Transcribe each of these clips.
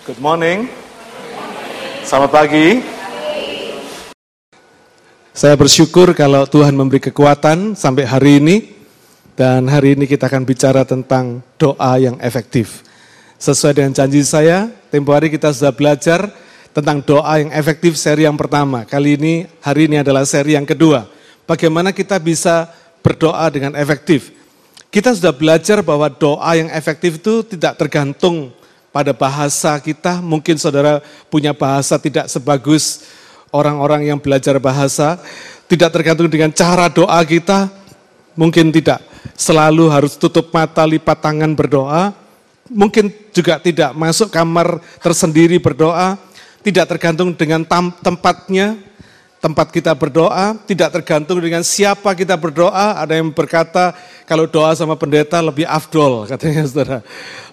Good morning. Selamat pagi. Saya bersyukur kalau Tuhan memberi kekuatan sampai hari ini. Dan hari ini kita akan bicara tentang doa yang efektif. Sesuai dengan janji saya, tempo hari kita sudah belajar tentang doa yang efektif seri yang pertama. Kali ini, hari ini adalah seri yang kedua. Bagaimana kita bisa berdoa dengan efektif. Kita sudah belajar bahwa doa yang efektif itu tidak tergantung pada bahasa kita. Mungkin saudara punya bahasa tidak sebagus orang-orang yang belajar bahasa. Tidak tergantung dengan cara doa kita, mungkin tidak selalu harus tutup mata, lipat tangan berdoa. Mungkin juga tidak masuk kamar tersendiri berdoa, tidak tergantung dengan tempatnya, tempat kita berdoa, tidak tergantung dengan siapa kita berdoa. Ada yang berkata kalau doa sama pendeta lebih afdol, katanya saudara,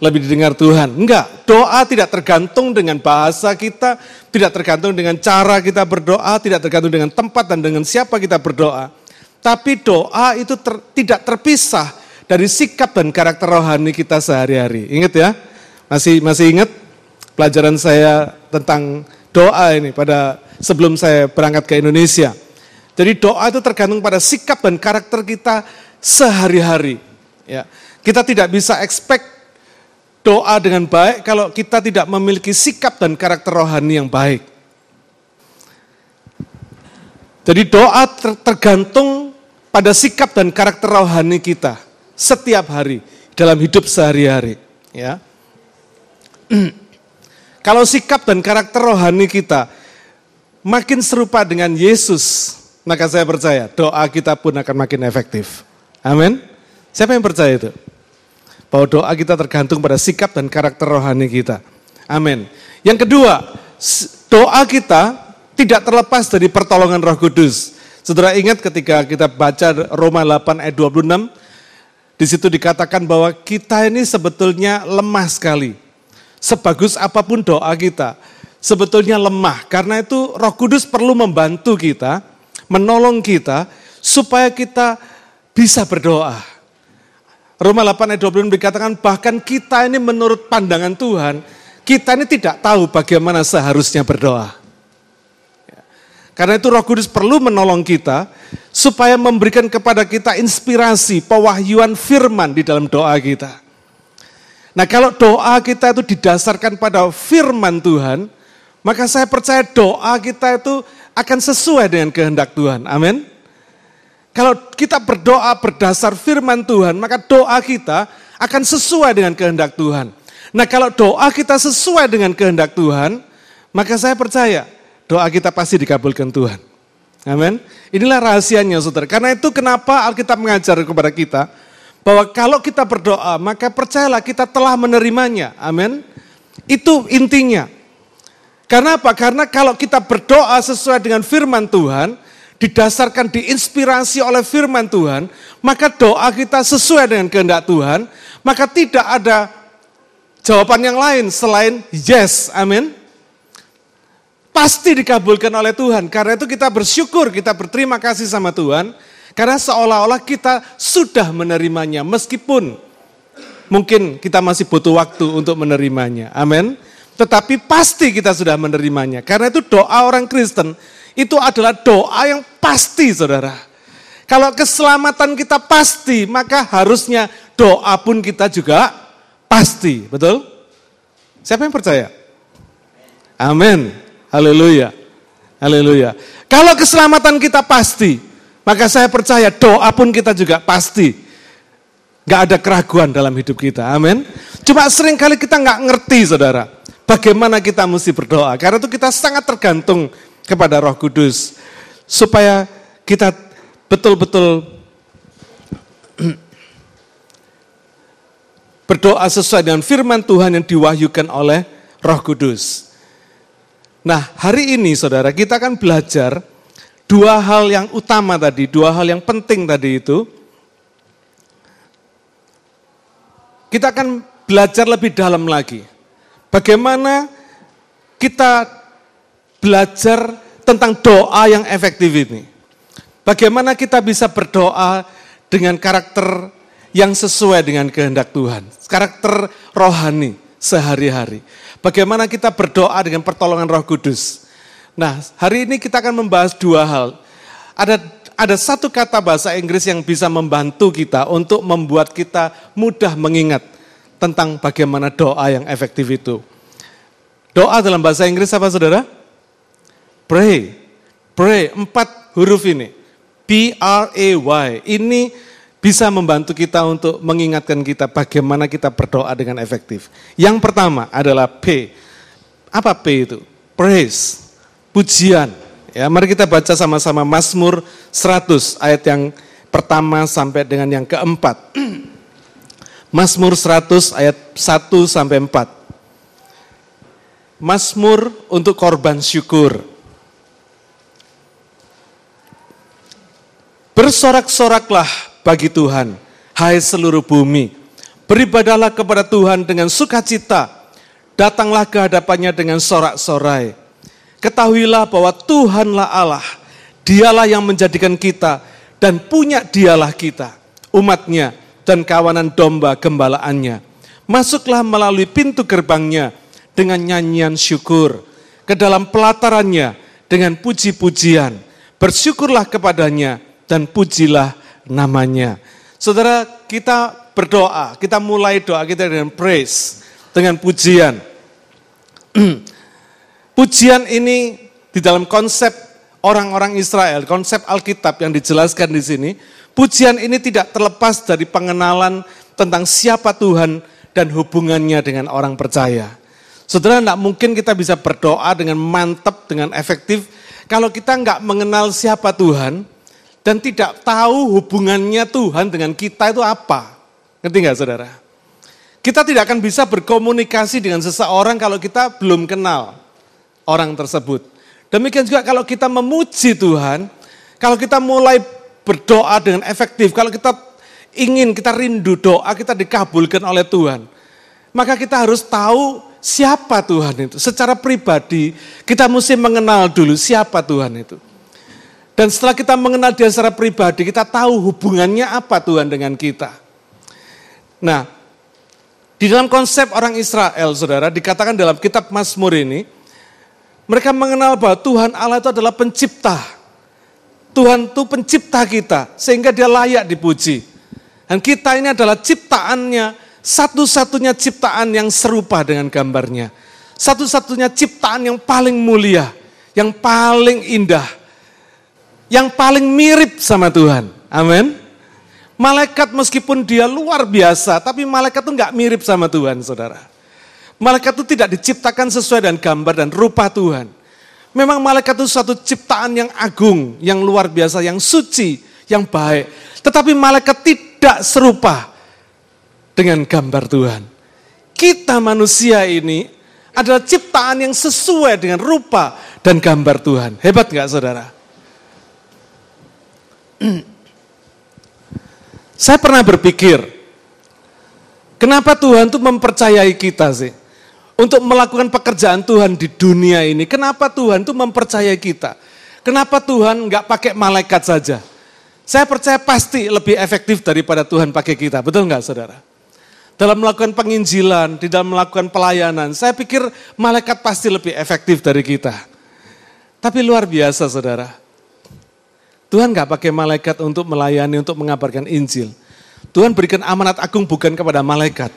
lebih didengar Tuhan. Enggak, doa tidak tergantung dengan bahasa kita, tidak tergantung dengan cara kita berdoa, tidak tergantung dengan tempat dan dengan siapa kita berdoa. Tapi doa itu ter, tidak terpisah dari sikap dan karakter rohani kita sehari-hari. Ingat ya? Masih masih ingat pelajaran saya tentang doa ini pada sebelum saya berangkat ke Indonesia. Jadi doa itu tergantung pada sikap dan karakter kita sehari-hari. Ya. Kita tidak bisa expect doa dengan baik kalau kita tidak memiliki sikap dan karakter rohani yang baik. Jadi doa ter tergantung pada sikap dan karakter rohani kita setiap hari dalam hidup sehari-hari. Ya. Kalau sikap dan karakter rohani kita makin serupa dengan Yesus, maka saya percaya doa kita pun akan makin efektif. Amin. Siapa yang percaya itu? Bahwa doa kita tergantung pada sikap dan karakter rohani kita. Amin. Yang kedua, doa kita tidak terlepas dari pertolongan Roh Kudus. Saudara ingat ketika kita baca Roma 8 ayat 26, di situ dikatakan bahwa kita ini sebetulnya lemah sekali. Sebagus apa pun doa kita, sebetulnya lemah. Karena itu roh kudus perlu membantu kita, menolong kita, supaya kita bisa berdoa. Roma 8 ayat 26 dikatakan bahkan kita ini menurut pandangan Tuhan, kita ini tidak tahu bagaimana seharusnya berdoa. Karena itu Roh Kudus perlu menolong kita supaya memberikan kepada kita inspirasi, pewahyuan firman di dalam doa kita. Nah, kalau doa kita itu didasarkan pada firman Tuhan, maka saya percaya doa kita itu akan sesuai dengan kehendak Tuhan. Amin. Kalau kita berdoa berdasar firman Tuhan, maka doa kita akan sesuai dengan kehendak Tuhan. Nah, kalau doa kita sesuai dengan kehendak Tuhan, maka saya percaya doa kita pasti dikabulkan Tuhan. Amin. Inilah rahasianya saudara. Karena itu kenapa Alkitab mengajar kepada kita bahwa kalau kita berdoa maka percayalah kita telah menerimanya. Amin. Itu intinya. Karena apa? Karena kalau kita berdoa sesuai dengan firman Tuhan, didasarkan diinspirasi oleh firman Tuhan, maka doa kita sesuai dengan kehendak Tuhan, maka tidak ada jawaban yang lain selain yes. Amin pasti dikabulkan oleh Tuhan. Karena itu kita bersyukur, kita berterima kasih sama Tuhan. Karena seolah-olah kita sudah menerimanya meskipun mungkin kita masih butuh waktu untuk menerimanya. Amin. Tetapi pasti kita sudah menerimanya. Karena itu doa orang Kristen itu adalah doa yang pasti saudara. Kalau keselamatan kita pasti, maka harusnya doa pun kita juga pasti. Betul? Siapa yang percaya? Amin. Haleluya. Haleluya. Kalau keselamatan kita pasti, maka saya percaya doa pun kita juga pasti. Gak ada keraguan dalam hidup kita. Amin. Cuma sering kali kita nggak ngerti saudara. Bagaimana kita mesti berdoa. Karena itu kita sangat tergantung kepada roh kudus. Supaya kita betul-betul berdoa sesuai dengan firman Tuhan yang diwahyukan oleh roh kudus. Nah, hari ini saudara, kita akan belajar dua hal yang utama tadi, dua hal yang penting tadi itu. Kita akan belajar lebih dalam lagi. Bagaimana kita belajar tentang doa yang efektif ini. Bagaimana kita bisa berdoa dengan karakter yang sesuai dengan kehendak Tuhan. Karakter rohani, sehari-hari. Bagaimana kita berdoa dengan pertolongan Roh Kudus. Nah, hari ini kita akan membahas dua hal. Ada ada satu kata bahasa Inggris yang bisa membantu kita untuk membuat kita mudah mengingat tentang bagaimana doa yang efektif itu. Doa dalam bahasa Inggris apa saudara? Pray. Pray, empat huruf ini. P-R-A-Y. Ini bisa membantu kita untuk mengingatkan kita bagaimana kita berdoa dengan efektif. Yang pertama adalah P. Apa P itu? Praise, pujian. Ya, mari kita baca sama-sama Mazmur 100 ayat yang pertama sampai dengan yang keempat. Mazmur 100 ayat 1 sampai 4. Mazmur untuk korban syukur. Bersorak-soraklah bagi Tuhan, hai seluruh bumi. Beribadahlah kepada Tuhan dengan sukacita. Datanglah ke hadapannya dengan sorak-sorai. Ketahuilah bahwa Tuhanlah Allah. Dialah yang menjadikan kita dan punya dialah kita, umatnya dan kawanan domba gembalaannya. Masuklah melalui pintu gerbangnya dengan nyanyian syukur, ke dalam pelatarannya dengan puji-pujian. Bersyukurlah kepadanya dan pujilah namanya. Saudara, kita berdoa, kita mulai doa kita dengan praise, dengan pujian. pujian ini di dalam konsep orang-orang Israel, konsep Alkitab yang dijelaskan di sini, pujian ini tidak terlepas dari pengenalan tentang siapa Tuhan dan hubungannya dengan orang percaya. Saudara, tidak mungkin kita bisa berdoa dengan mantap, dengan efektif, kalau kita nggak mengenal siapa Tuhan, dan tidak tahu hubungannya Tuhan dengan kita itu apa. Ngerti nggak saudara? Kita tidak akan bisa berkomunikasi dengan seseorang kalau kita belum kenal orang tersebut. Demikian juga kalau kita memuji Tuhan, kalau kita mulai berdoa dengan efektif, kalau kita ingin, kita rindu doa kita dikabulkan oleh Tuhan, maka kita harus tahu siapa Tuhan itu. Secara pribadi, kita mesti mengenal dulu siapa Tuhan itu. Dan setelah kita mengenal dia secara pribadi, kita tahu hubungannya apa Tuhan dengan kita. Nah, di dalam konsep orang Israel, saudara, dikatakan dalam kitab Mazmur ini, mereka mengenal bahwa Tuhan Allah itu adalah pencipta. Tuhan itu pencipta kita, sehingga dia layak dipuji. Dan kita ini adalah ciptaannya, satu-satunya ciptaan yang serupa dengan gambarnya. Satu-satunya ciptaan yang paling mulia, yang paling indah, yang paling mirip sama Tuhan. Amin. Malaikat meskipun dia luar biasa, tapi malaikat itu nggak mirip sama Tuhan, saudara. Malaikat itu tidak diciptakan sesuai dengan gambar dan rupa Tuhan. Memang malaikat itu suatu ciptaan yang agung, yang luar biasa, yang suci, yang baik. Tetapi malaikat tidak serupa dengan gambar Tuhan. Kita manusia ini adalah ciptaan yang sesuai dengan rupa dan gambar Tuhan. Hebat nggak saudara? Saya pernah berpikir, kenapa Tuhan tuh mempercayai kita sih? Untuk melakukan pekerjaan Tuhan di dunia ini, kenapa Tuhan tuh mempercayai kita? Kenapa Tuhan nggak pakai malaikat saja? Saya percaya pasti lebih efektif daripada Tuhan pakai kita, betul nggak saudara? Dalam melakukan penginjilan, di dalam melakukan pelayanan, saya pikir malaikat pasti lebih efektif dari kita. Tapi luar biasa saudara, Tuhan nggak pakai malaikat untuk melayani, untuk mengabarkan Injil. Tuhan berikan amanat agung bukan kepada malaikat.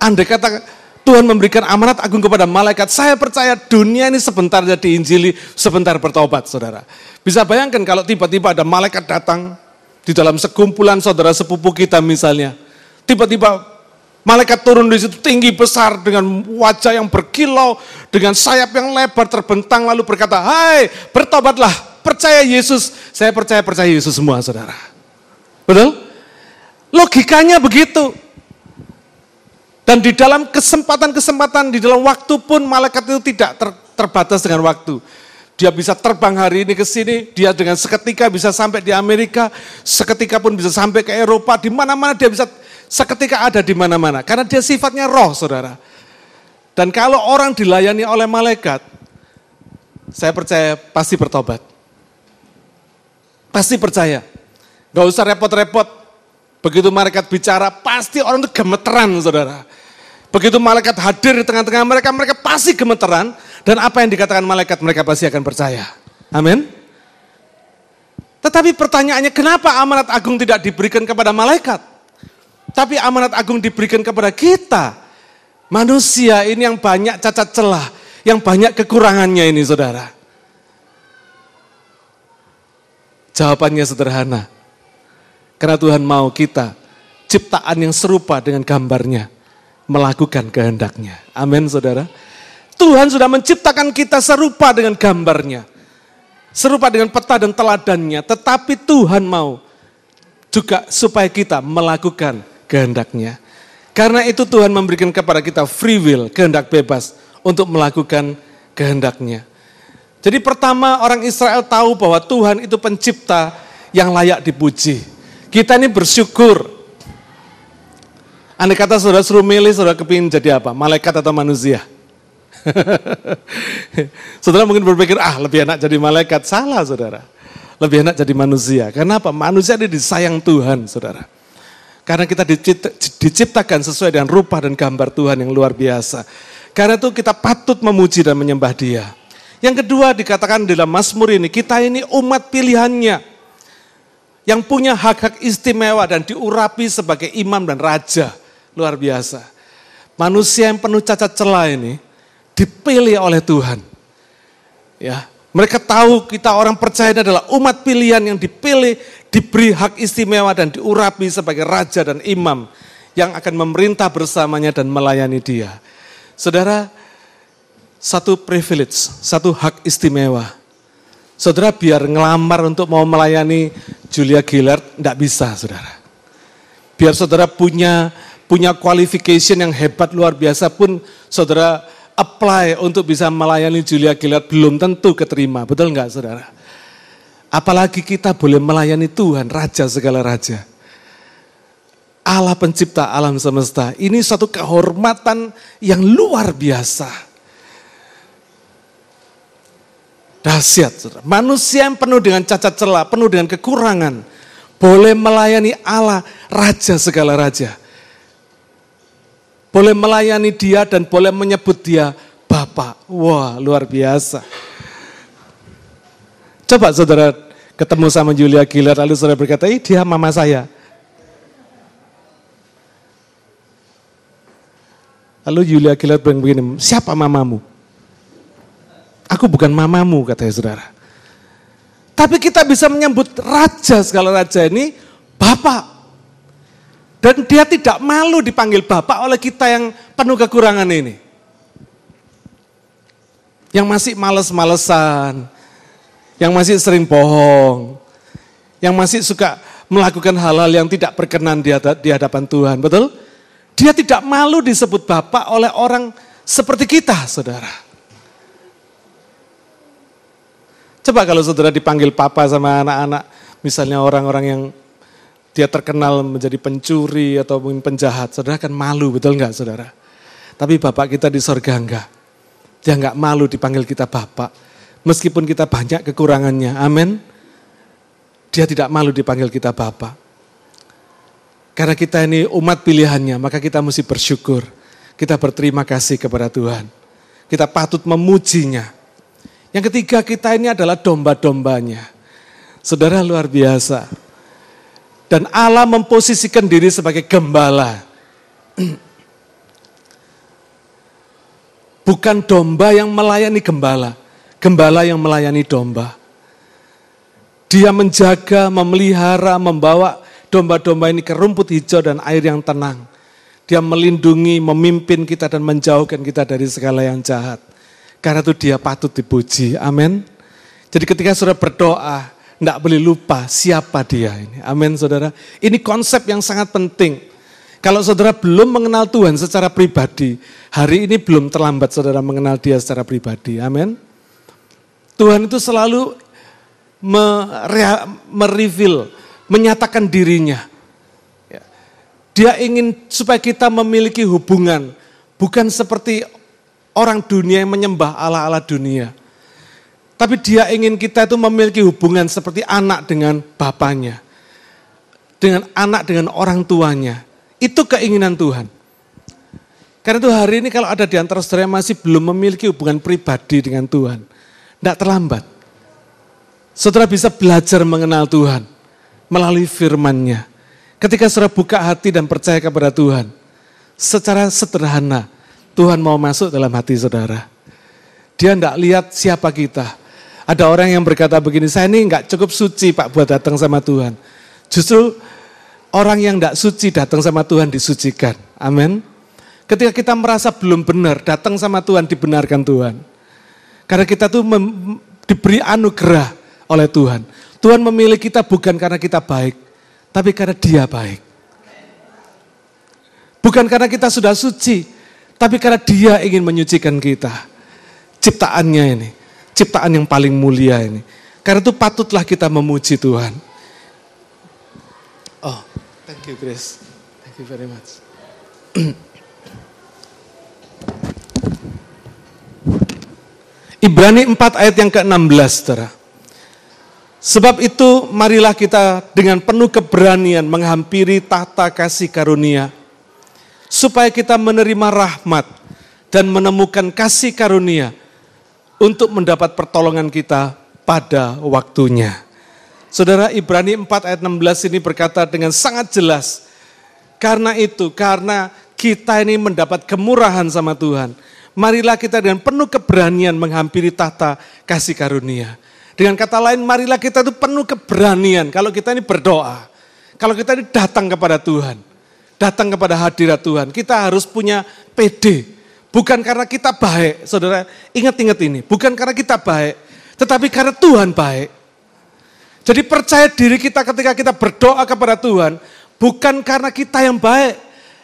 Andai kata Tuhan memberikan amanat agung kepada malaikat, saya percaya dunia ini sebentar jadi Injili, sebentar bertobat, saudara. Bisa bayangkan kalau tiba-tiba ada malaikat datang di dalam sekumpulan saudara sepupu kita misalnya. Tiba-tiba malaikat turun di situ tinggi besar dengan wajah yang berkilau, dengan sayap yang lebar terbentang lalu berkata, "Hai, bertobatlah, percaya Yesus, saya percaya percaya Yesus semua saudara. Betul? Logikanya begitu. Dan di dalam kesempatan-kesempatan, di dalam waktu pun malaikat itu tidak ter, terbatas dengan waktu. Dia bisa terbang hari ini ke sini, dia dengan seketika bisa sampai di Amerika, seketika pun bisa sampai ke Eropa, di mana-mana dia bisa seketika ada di mana-mana. Karena dia sifatnya roh, saudara. Dan kalau orang dilayani oleh malaikat, saya percaya pasti bertobat. Pasti percaya. Gak usah repot-repot. Begitu malaikat bicara, pasti orang itu gemeteran, saudara. Begitu malaikat hadir di tengah-tengah mereka, mereka pasti gemeteran. Dan apa yang dikatakan malaikat, mereka pasti akan percaya. Amin. Tetapi pertanyaannya, kenapa amanat agung tidak diberikan kepada malaikat? Tapi amanat agung diberikan kepada kita. Manusia ini yang banyak cacat celah, yang banyak kekurangannya ini saudara. Jawabannya sederhana. Karena Tuhan mau kita ciptaan yang serupa dengan gambarnya melakukan kehendaknya. Amin saudara. Tuhan sudah menciptakan kita serupa dengan gambarnya. Serupa dengan peta dan teladannya. Tetapi Tuhan mau juga supaya kita melakukan kehendaknya. Karena itu Tuhan memberikan kepada kita free will, kehendak bebas untuk melakukan kehendaknya. Jadi pertama orang Israel tahu bahwa Tuhan itu pencipta yang layak dipuji. Kita ini bersyukur. Andai kata saudara suruh milih, saudara kepingin jadi apa? Malaikat atau manusia? saudara mungkin berpikir, ah lebih enak jadi malaikat. Salah saudara. Lebih enak jadi manusia. Kenapa? Manusia ini disayang Tuhan saudara. Karena kita diciptakan sesuai dengan rupa dan gambar Tuhan yang luar biasa. Karena itu kita patut memuji dan menyembah dia. Yang kedua dikatakan dalam Mazmur ini, kita ini umat pilihannya. Yang punya hak-hak istimewa dan diurapi sebagai imam dan raja. Luar biasa. Manusia yang penuh cacat celah ini dipilih oleh Tuhan. Ya, mereka tahu kita orang percaya ini adalah umat pilihan yang dipilih, diberi hak istimewa dan diurapi sebagai raja dan imam yang akan memerintah bersamanya dan melayani dia. Saudara, satu privilege, satu hak istimewa. Saudara biar ngelamar untuk mau melayani Julia Gillard, tidak bisa saudara. Biar saudara punya punya qualification yang hebat luar biasa pun saudara apply untuk bisa melayani Julia Gillard belum tentu keterima. Betul nggak saudara? Apalagi kita boleh melayani Tuhan, Raja segala Raja. Allah pencipta alam semesta. Ini satu kehormatan yang luar biasa. Dahsyat, saudara. Manusia yang penuh dengan cacat celah, penuh dengan kekurangan, boleh melayani Allah, Raja segala Raja. Boleh melayani dia dan boleh menyebut dia Bapak. Wah, luar biasa. Coba saudara ketemu sama Julia Gillard, lalu saudara berkata, ih dia mama saya. Lalu Julia Gillard bilang begini, siapa mamamu? Aku bukan mamamu, katanya saudara. Tapi kita bisa menyebut raja segala raja ini bapak. Dan dia tidak malu dipanggil bapak oleh kita yang penuh kekurangan ini. Yang masih males-malesan, yang masih sering bohong, yang masih suka melakukan hal-hal yang tidak berkenan di hadapan Tuhan, betul? Dia tidak malu disebut bapak oleh orang seperti kita, saudara. Coba kalau saudara dipanggil papa sama anak-anak, misalnya orang-orang yang dia terkenal menjadi pencuri atau mungkin penjahat, saudara kan malu, betul nggak saudara? Tapi bapak kita di sorga enggak. Dia enggak malu dipanggil kita bapak. Meskipun kita banyak kekurangannya, amin. Dia tidak malu dipanggil kita bapak. Karena kita ini umat pilihannya, maka kita mesti bersyukur. Kita berterima kasih kepada Tuhan. Kita patut memujinya. Yang ketiga kita ini adalah domba-dombanya. Saudara luar biasa. Dan Allah memposisikan diri sebagai gembala. Bukan domba yang melayani gembala. Gembala yang melayani domba. Dia menjaga, memelihara, membawa domba-domba ini ke rumput hijau dan air yang tenang. Dia melindungi, memimpin kita dan menjauhkan kita dari segala yang jahat. Karena itu dia patut dipuji. Amin. Jadi ketika saudara berdoa, tidak boleh lupa siapa dia ini. Amin saudara. Ini konsep yang sangat penting. Kalau saudara belum mengenal Tuhan secara pribadi, hari ini belum terlambat saudara mengenal dia secara pribadi. Amin. Tuhan itu selalu mereveal, menyatakan dirinya. Ya. Dia ingin supaya kita memiliki hubungan, bukan seperti orang dunia yang menyembah Allah-Allah dunia. Tapi dia ingin kita itu memiliki hubungan seperti anak dengan bapaknya. Dengan anak dengan orang tuanya. Itu keinginan Tuhan. Karena itu hari ini kalau ada di antara saudara yang masih belum memiliki hubungan pribadi dengan Tuhan, tidak terlambat. Saudara bisa belajar mengenal Tuhan melalui firman-Nya. Ketika saudara buka hati dan percaya kepada Tuhan, secara sederhana Tuhan mau masuk dalam hati saudara. Dia tidak lihat siapa kita. Ada orang yang berkata begini, saya ini nggak cukup suci Pak buat datang sama Tuhan. Justru orang yang tidak suci datang sama Tuhan disucikan. Amin. Ketika kita merasa belum benar, datang sama Tuhan, dibenarkan Tuhan. Karena kita tuh diberi anugerah oleh Tuhan. Tuhan memilih kita bukan karena kita baik, tapi karena dia baik. Bukan karena kita sudah suci, tapi karena dia ingin menyucikan kita. Ciptaannya ini, ciptaan yang paling mulia ini. Karena itu patutlah kita memuji Tuhan. Oh, thank you Grace. Thank you very much. Ibrani 4 ayat yang ke-16, saudara. Sebab itu marilah kita dengan penuh keberanian menghampiri tahta kasih karunia. Supaya kita menerima rahmat dan menemukan kasih karunia untuk mendapat pertolongan kita pada waktunya. Saudara Ibrani 4 ayat 16 ini berkata dengan sangat jelas. Karena itu, karena kita ini mendapat kemurahan sama Tuhan marilah kita dengan penuh keberanian menghampiri tahta kasih karunia. Dengan kata lain, marilah kita itu penuh keberanian kalau kita ini berdoa. Kalau kita ini datang kepada Tuhan, datang kepada hadirat Tuhan, kita harus punya PD. Bukan karena kita baik, saudara, ingat-ingat ini, bukan karena kita baik, tetapi karena Tuhan baik. Jadi percaya diri kita ketika kita berdoa kepada Tuhan, bukan karena kita yang baik,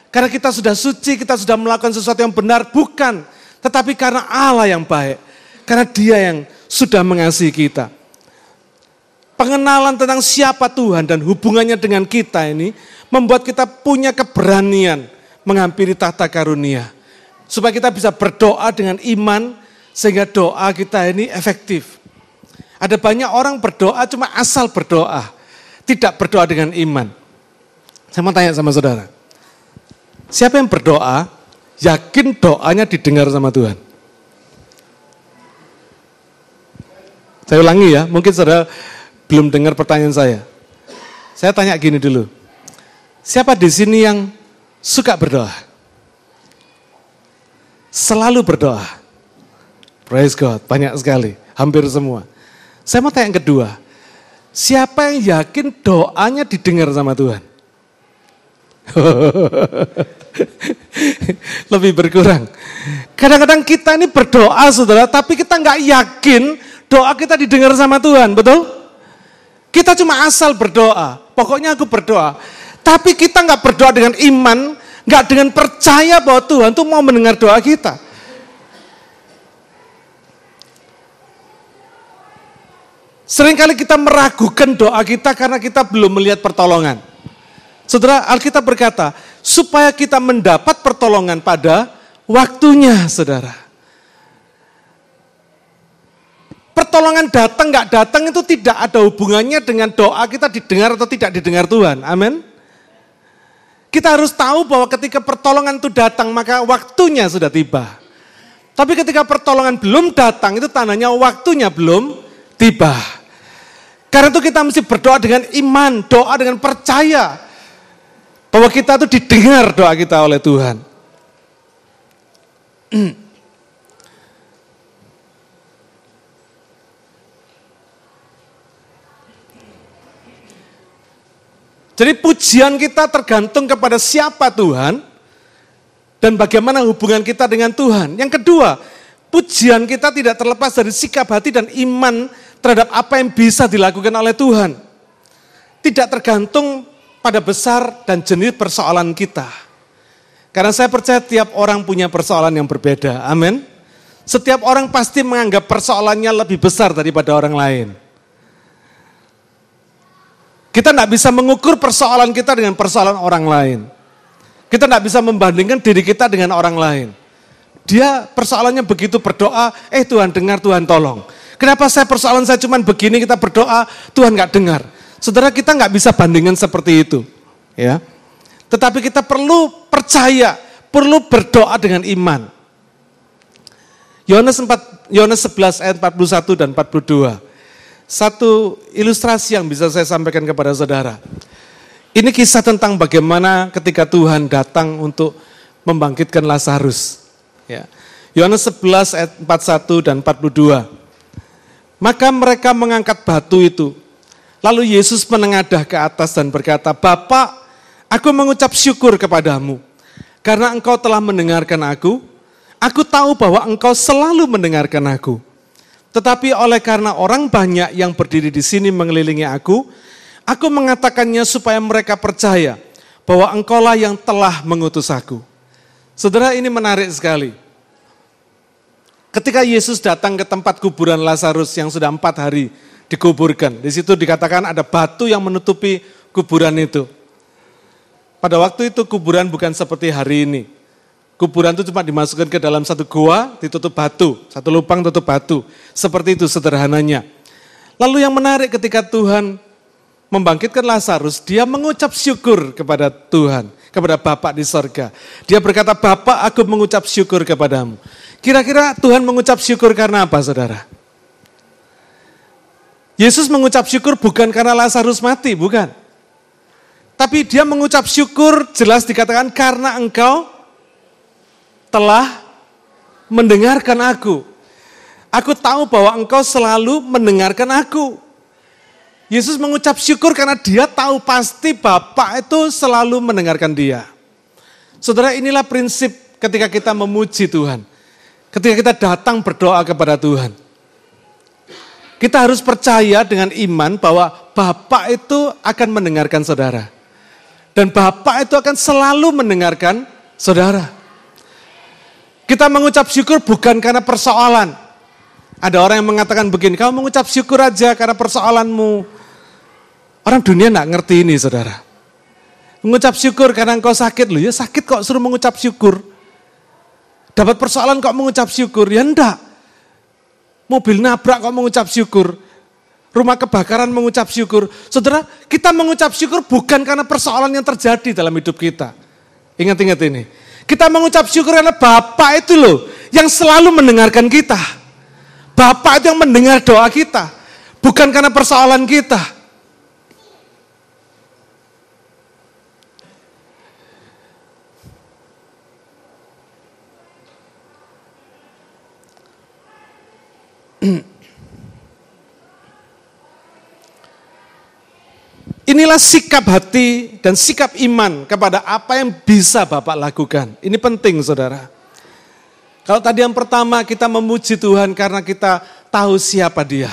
karena kita sudah suci, kita sudah melakukan sesuatu yang benar, bukan. Tetapi karena Allah yang baik, karena dia yang sudah mengasihi kita. Pengenalan tentang siapa Tuhan dan hubungannya dengan kita ini membuat kita punya keberanian menghampiri tahta karunia. Supaya kita bisa berdoa dengan iman sehingga doa kita ini efektif. Ada banyak orang berdoa cuma asal berdoa, tidak berdoa dengan iman. Saya mau tanya sama saudara, siapa yang berdoa yakin doanya didengar sama Tuhan. Saya ulangi ya, mungkin saudara belum dengar pertanyaan saya. Saya tanya gini dulu, siapa di sini yang suka berdoa? Selalu berdoa. Praise God, banyak sekali, hampir semua. Saya mau tanya yang kedua, siapa yang yakin doanya didengar sama Tuhan? Lebih berkurang. Kadang-kadang kita ini berdoa saudara, tapi kita nggak yakin doa kita didengar sama Tuhan, betul? Kita cuma asal berdoa, pokoknya aku berdoa. Tapi kita nggak berdoa dengan iman, nggak dengan percaya bahwa Tuhan tuh mau mendengar doa kita. Seringkali kita meragukan doa kita karena kita belum melihat pertolongan. Saudara, Alkitab berkata, supaya kita mendapat pertolongan pada waktunya, saudara. Pertolongan datang nggak datang itu tidak ada hubungannya dengan doa kita didengar atau tidak didengar Tuhan. Amin. Kita harus tahu bahwa ketika pertolongan itu datang maka waktunya sudah tiba. Tapi ketika pertolongan belum datang itu tandanya waktunya belum tiba. Karena itu kita mesti berdoa dengan iman, doa dengan percaya bahwa kita itu didengar doa kita oleh Tuhan. Jadi pujian kita tergantung kepada siapa Tuhan dan bagaimana hubungan kita dengan Tuhan. Yang kedua, pujian kita tidak terlepas dari sikap hati dan iman terhadap apa yang bisa dilakukan oleh Tuhan. Tidak tergantung pada besar dan jenis persoalan kita. Karena saya percaya tiap orang punya persoalan yang berbeda. Amin. Setiap orang pasti menganggap persoalannya lebih besar daripada orang lain. Kita tidak bisa mengukur persoalan kita dengan persoalan orang lain. Kita tidak bisa membandingkan diri kita dengan orang lain. Dia persoalannya begitu berdoa, eh Tuhan dengar, Tuhan tolong. Kenapa saya persoalan saya cuma begini, kita berdoa, Tuhan nggak dengar. Saudara kita nggak bisa bandingkan seperti itu. ya. Tetapi kita perlu percaya perlu berdoa dengan iman. Yohanes 4 Yohanes 11 ayat 41 dan 42. Satu ilustrasi yang bisa saya sampaikan kepada saudara. Ini kisah tentang bagaimana ketika Tuhan datang untuk membangkitkan Lazarus. Ya. Yohanes 11 ayat 41 dan 42. Maka mereka mengangkat batu itu. Lalu Yesus menengadah ke atas dan berkata, Bapak, aku mengucap syukur kepadamu. Karena engkau telah mendengarkan aku, aku tahu bahwa engkau selalu mendengarkan aku. Tetapi oleh karena orang banyak yang berdiri di sini mengelilingi aku, aku mengatakannya supaya mereka percaya bahwa engkaulah yang telah mengutus aku. Saudara ini menarik sekali. Ketika Yesus datang ke tempat kuburan Lazarus yang sudah empat hari dikuburkan, di situ dikatakan ada batu yang menutupi kuburan itu. Pada waktu itu kuburan bukan seperti hari ini. Kuburan itu cuma dimasukkan ke dalam satu gua, ditutup batu, satu lubang tutup batu. Seperti itu sederhananya. Lalu yang menarik ketika Tuhan membangkitkan Lazarus, dia mengucap syukur kepada Tuhan, kepada Bapak di sorga. Dia berkata, Bapak aku mengucap syukur kepadamu. Kira-kira Tuhan mengucap syukur karena apa saudara? Yesus mengucap syukur bukan karena Lazarus mati, bukan. Tapi dia mengucap syukur jelas dikatakan karena engkau telah mendengarkan aku. Aku tahu bahwa engkau selalu mendengarkan aku. Yesus mengucap syukur karena dia tahu pasti Bapak itu selalu mendengarkan dia. Saudara inilah prinsip ketika kita memuji Tuhan. Ketika kita datang berdoa kepada Tuhan. Kita harus percaya dengan iman bahwa Bapak itu akan mendengarkan saudara. Dan Bapak itu akan selalu mendengarkan saudara. Kita mengucap syukur bukan karena persoalan. Ada orang yang mengatakan begini, kamu mengucap syukur aja karena persoalanmu. Orang dunia enggak ngerti ini saudara. Mengucap syukur karena engkau sakit, loh ya sakit kok suruh mengucap syukur. Dapat persoalan kok mengucap syukur? Ya enggak. Mobil nabrak kok mengucap syukur? Rumah kebakaran mengucap syukur. Saudara, kita mengucap syukur bukan karena persoalan yang terjadi dalam hidup kita. Ingat-ingat ini. Kita mengucap syukur karena Bapak itu loh yang selalu mendengarkan kita. Bapak itu yang mendengar doa kita. Bukan karena persoalan kita. Inilah sikap hati dan sikap iman kepada apa yang bisa Bapak lakukan. Ini penting saudara. Kalau tadi yang pertama kita memuji Tuhan karena kita tahu siapa dia.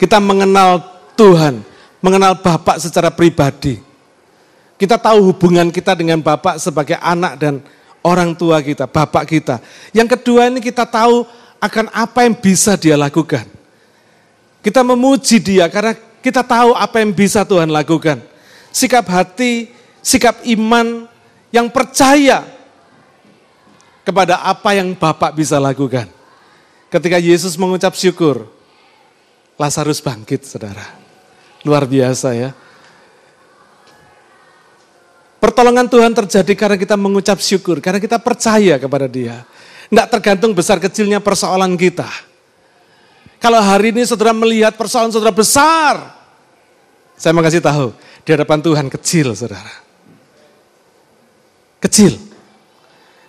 Kita mengenal Tuhan, mengenal Bapak secara pribadi. Kita tahu hubungan kita dengan Bapak sebagai anak dan orang tua kita, Bapak kita. Yang kedua ini kita tahu akan apa yang bisa dia lakukan. Kita memuji dia karena kita tahu apa yang bisa Tuhan lakukan. Sikap hati, sikap iman yang percaya kepada apa yang Bapak bisa lakukan. Ketika Yesus mengucap syukur, Lazarus bangkit, saudara. Luar biasa ya. Pertolongan Tuhan terjadi karena kita mengucap syukur, karena kita percaya kepada dia. Tidak tergantung besar kecilnya persoalan kita. Kalau hari ini saudara melihat persoalan saudara besar, saya mau kasih tahu, di hadapan Tuhan kecil, saudara. Kecil.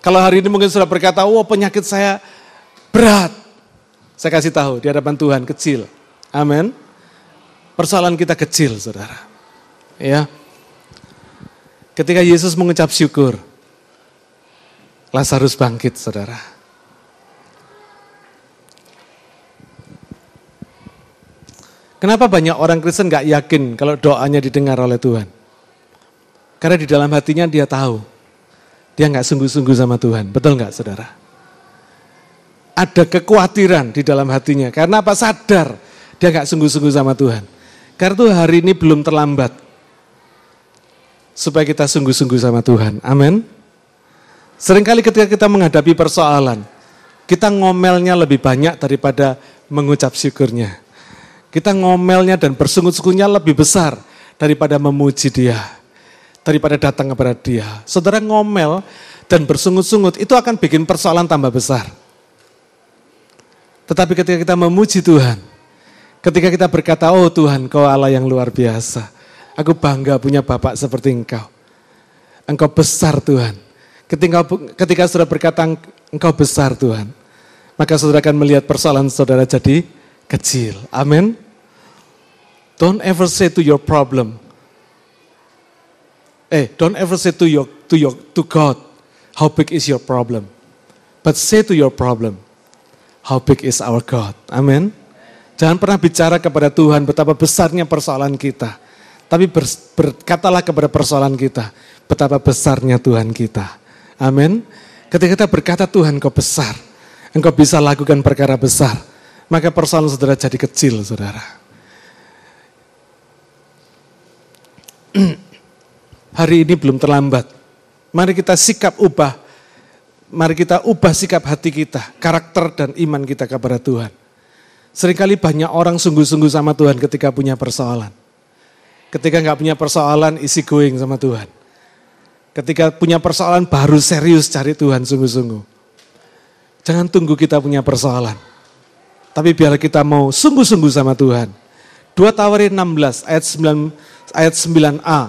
Kalau hari ini mungkin sudah berkata, oh penyakit saya berat. Saya kasih tahu, di hadapan Tuhan kecil. Amin. Persoalan kita kecil, saudara. Ya. Ketika Yesus mengucap syukur, Lazarus bangkit, saudara. Kenapa banyak orang Kristen gak yakin kalau doanya didengar oleh Tuhan? Karena di dalam hatinya dia tahu, dia gak sungguh-sungguh sama Tuhan. Betul gak saudara? Ada kekhawatiran di dalam hatinya. Karena apa? Sadar dia gak sungguh-sungguh sama Tuhan. Karena itu hari ini belum terlambat. Supaya kita sungguh-sungguh sama Tuhan. Amin. Seringkali ketika kita menghadapi persoalan, kita ngomelnya lebih banyak daripada mengucap syukurnya. Kita ngomelnya dan bersungut-sungutnya lebih besar daripada memuji dia. Daripada datang kepada dia. Saudara ngomel, dan bersungut-sungut, itu akan bikin persoalan tambah besar. Tetapi ketika kita memuji Tuhan, ketika kita berkata, oh Tuhan, kau Allah yang luar biasa. Aku bangga punya Bapak seperti engkau. Engkau besar Tuhan. Ketika, ketika saudara berkata, engkau besar Tuhan. Maka saudara akan melihat persoalan saudara jadi kecil. Amin. Don't ever say to your problem, Eh, don't ever say to your to your to God, how big is your problem? But say to your problem, how big is our God? Amin. Jangan pernah bicara kepada Tuhan betapa besarnya persoalan kita. Tapi ber, berkatalah kepada persoalan kita, betapa besarnya Tuhan kita. Amin. Ketika kita berkata Tuhan kau besar, engkau bisa lakukan perkara besar, maka persoalan saudara jadi kecil saudara. hari ini belum terlambat. Mari kita sikap ubah, mari kita ubah sikap hati kita, karakter dan iman kita kepada Tuhan. Seringkali banyak orang sungguh-sungguh sama Tuhan ketika punya persoalan. Ketika nggak punya persoalan, isi going sama Tuhan. Ketika punya persoalan baru serius cari Tuhan sungguh-sungguh. Jangan tunggu kita punya persoalan. Tapi biar kita mau sungguh-sungguh sama Tuhan. 2 Tawarin 16 ayat 9 ayat 9a.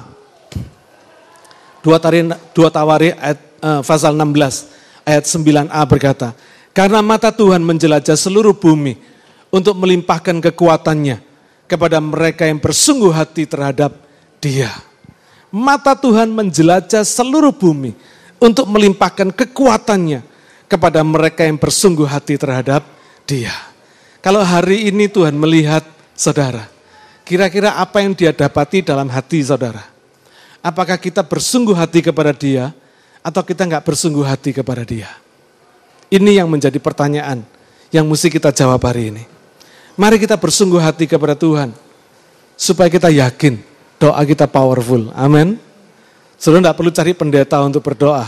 Dua, tari, dua Tawari ayat, uh, pasal 16 ayat 9a berkata, Karena mata Tuhan menjelajah seluruh bumi untuk melimpahkan kekuatannya kepada mereka yang bersungguh hati terhadap dia. Mata Tuhan menjelajah seluruh bumi untuk melimpahkan kekuatannya kepada mereka yang bersungguh hati terhadap dia. Kalau hari ini Tuhan melihat saudara, kira-kira apa yang dia dapati dalam hati saudara? Apakah kita bersungguh hati kepada dia atau kita nggak bersungguh hati kepada dia? Ini yang menjadi pertanyaan yang mesti kita jawab hari ini. Mari kita bersungguh hati kepada Tuhan supaya kita yakin doa kita powerful. Amin. Saudara tidak perlu cari pendeta untuk berdoa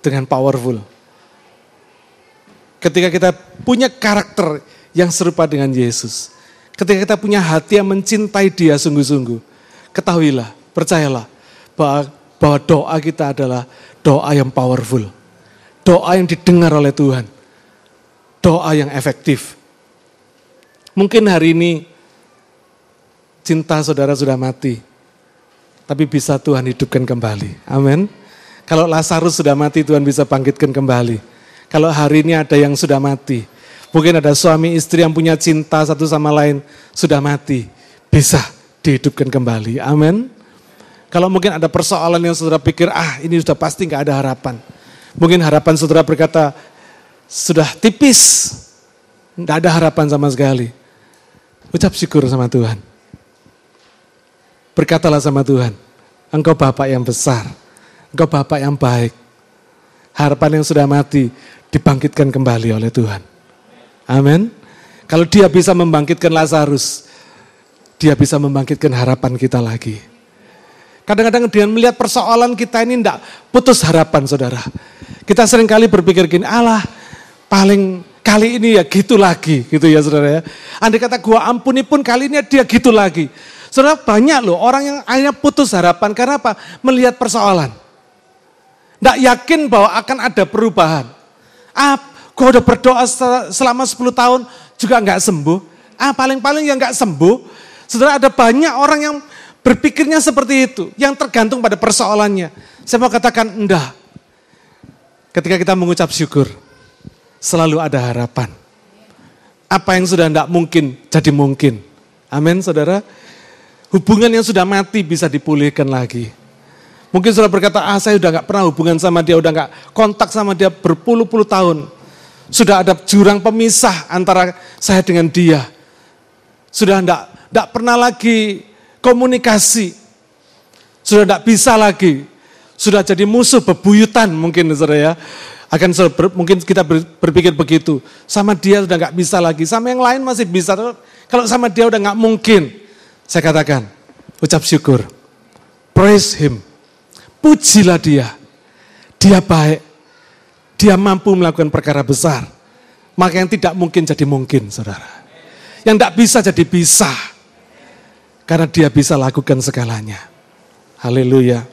dengan powerful. Ketika kita punya karakter yang serupa dengan Yesus, ketika kita punya hati yang mencintai Dia sungguh-sungguh, ketahuilah, percayalah, bahwa, bahwa doa kita adalah doa yang powerful. Doa yang didengar oleh Tuhan. Doa yang efektif. Mungkin hari ini cinta saudara sudah mati. Tapi bisa Tuhan hidupkan kembali. Amin. Kalau Lazarus sudah mati, Tuhan bisa bangkitkan kembali. Kalau hari ini ada yang sudah mati, mungkin ada suami istri yang punya cinta satu sama lain, sudah mati, bisa dihidupkan kembali. Amin. Kalau mungkin ada persoalan yang saudara pikir, ah ini sudah pasti nggak ada harapan. Mungkin harapan saudara berkata, sudah tipis, nggak ada harapan sama sekali. Ucap syukur sama Tuhan. Berkatalah sama Tuhan, engkau Bapak yang besar, engkau Bapak yang baik. Harapan yang sudah mati dibangkitkan kembali oleh Tuhan. Amin. Kalau dia bisa membangkitkan Lazarus, dia bisa membangkitkan harapan kita lagi. Kadang-kadang dengan melihat persoalan kita ini tidak putus harapan saudara. Kita sering kali berpikir gini, Allah paling kali ini ya gitu lagi gitu ya saudara ya. Andai kata gua ampuni pun kali ini dia gitu lagi. Saudara banyak loh orang yang akhirnya putus harapan karena apa? Melihat persoalan. Tidak yakin bahwa akan ada perubahan. Ah, gua udah berdoa selama 10 tahun juga nggak sembuh. Ah, paling-paling yang nggak sembuh. Saudara ada banyak orang yang Berpikirnya seperti itu, yang tergantung pada persoalannya. Saya mau katakan enggak. Ketika kita mengucap syukur, selalu ada harapan. Apa yang sudah enggak mungkin, jadi mungkin. Amin saudara. Hubungan yang sudah mati bisa dipulihkan lagi. Mungkin sudah berkata, ah saya udah nggak pernah hubungan sama dia, udah nggak kontak sama dia berpuluh-puluh tahun. Sudah ada jurang pemisah antara saya dengan dia. Sudah enggak, enggak pernah lagi komunikasi. Sudah tidak bisa lagi. Sudah jadi musuh bebuyutan mungkin saudara ya. Akan ber, mungkin kita ber, berpikir begitu. Sama dia sudah nggak bisa lagi. Sama yang lain masih bisa. Kalau sama dia udah nggak mungkin. Saya katakan, ucap syukur. Praise him. Pujilah dia. Dia baik. Dia mampu melakukan perkara besar. Maka yang tidak mungkin jadi mungkin, saudara. Yang tidak bisa jadi bisa. Karena dia bisa lakukan segalanya. Haleluya.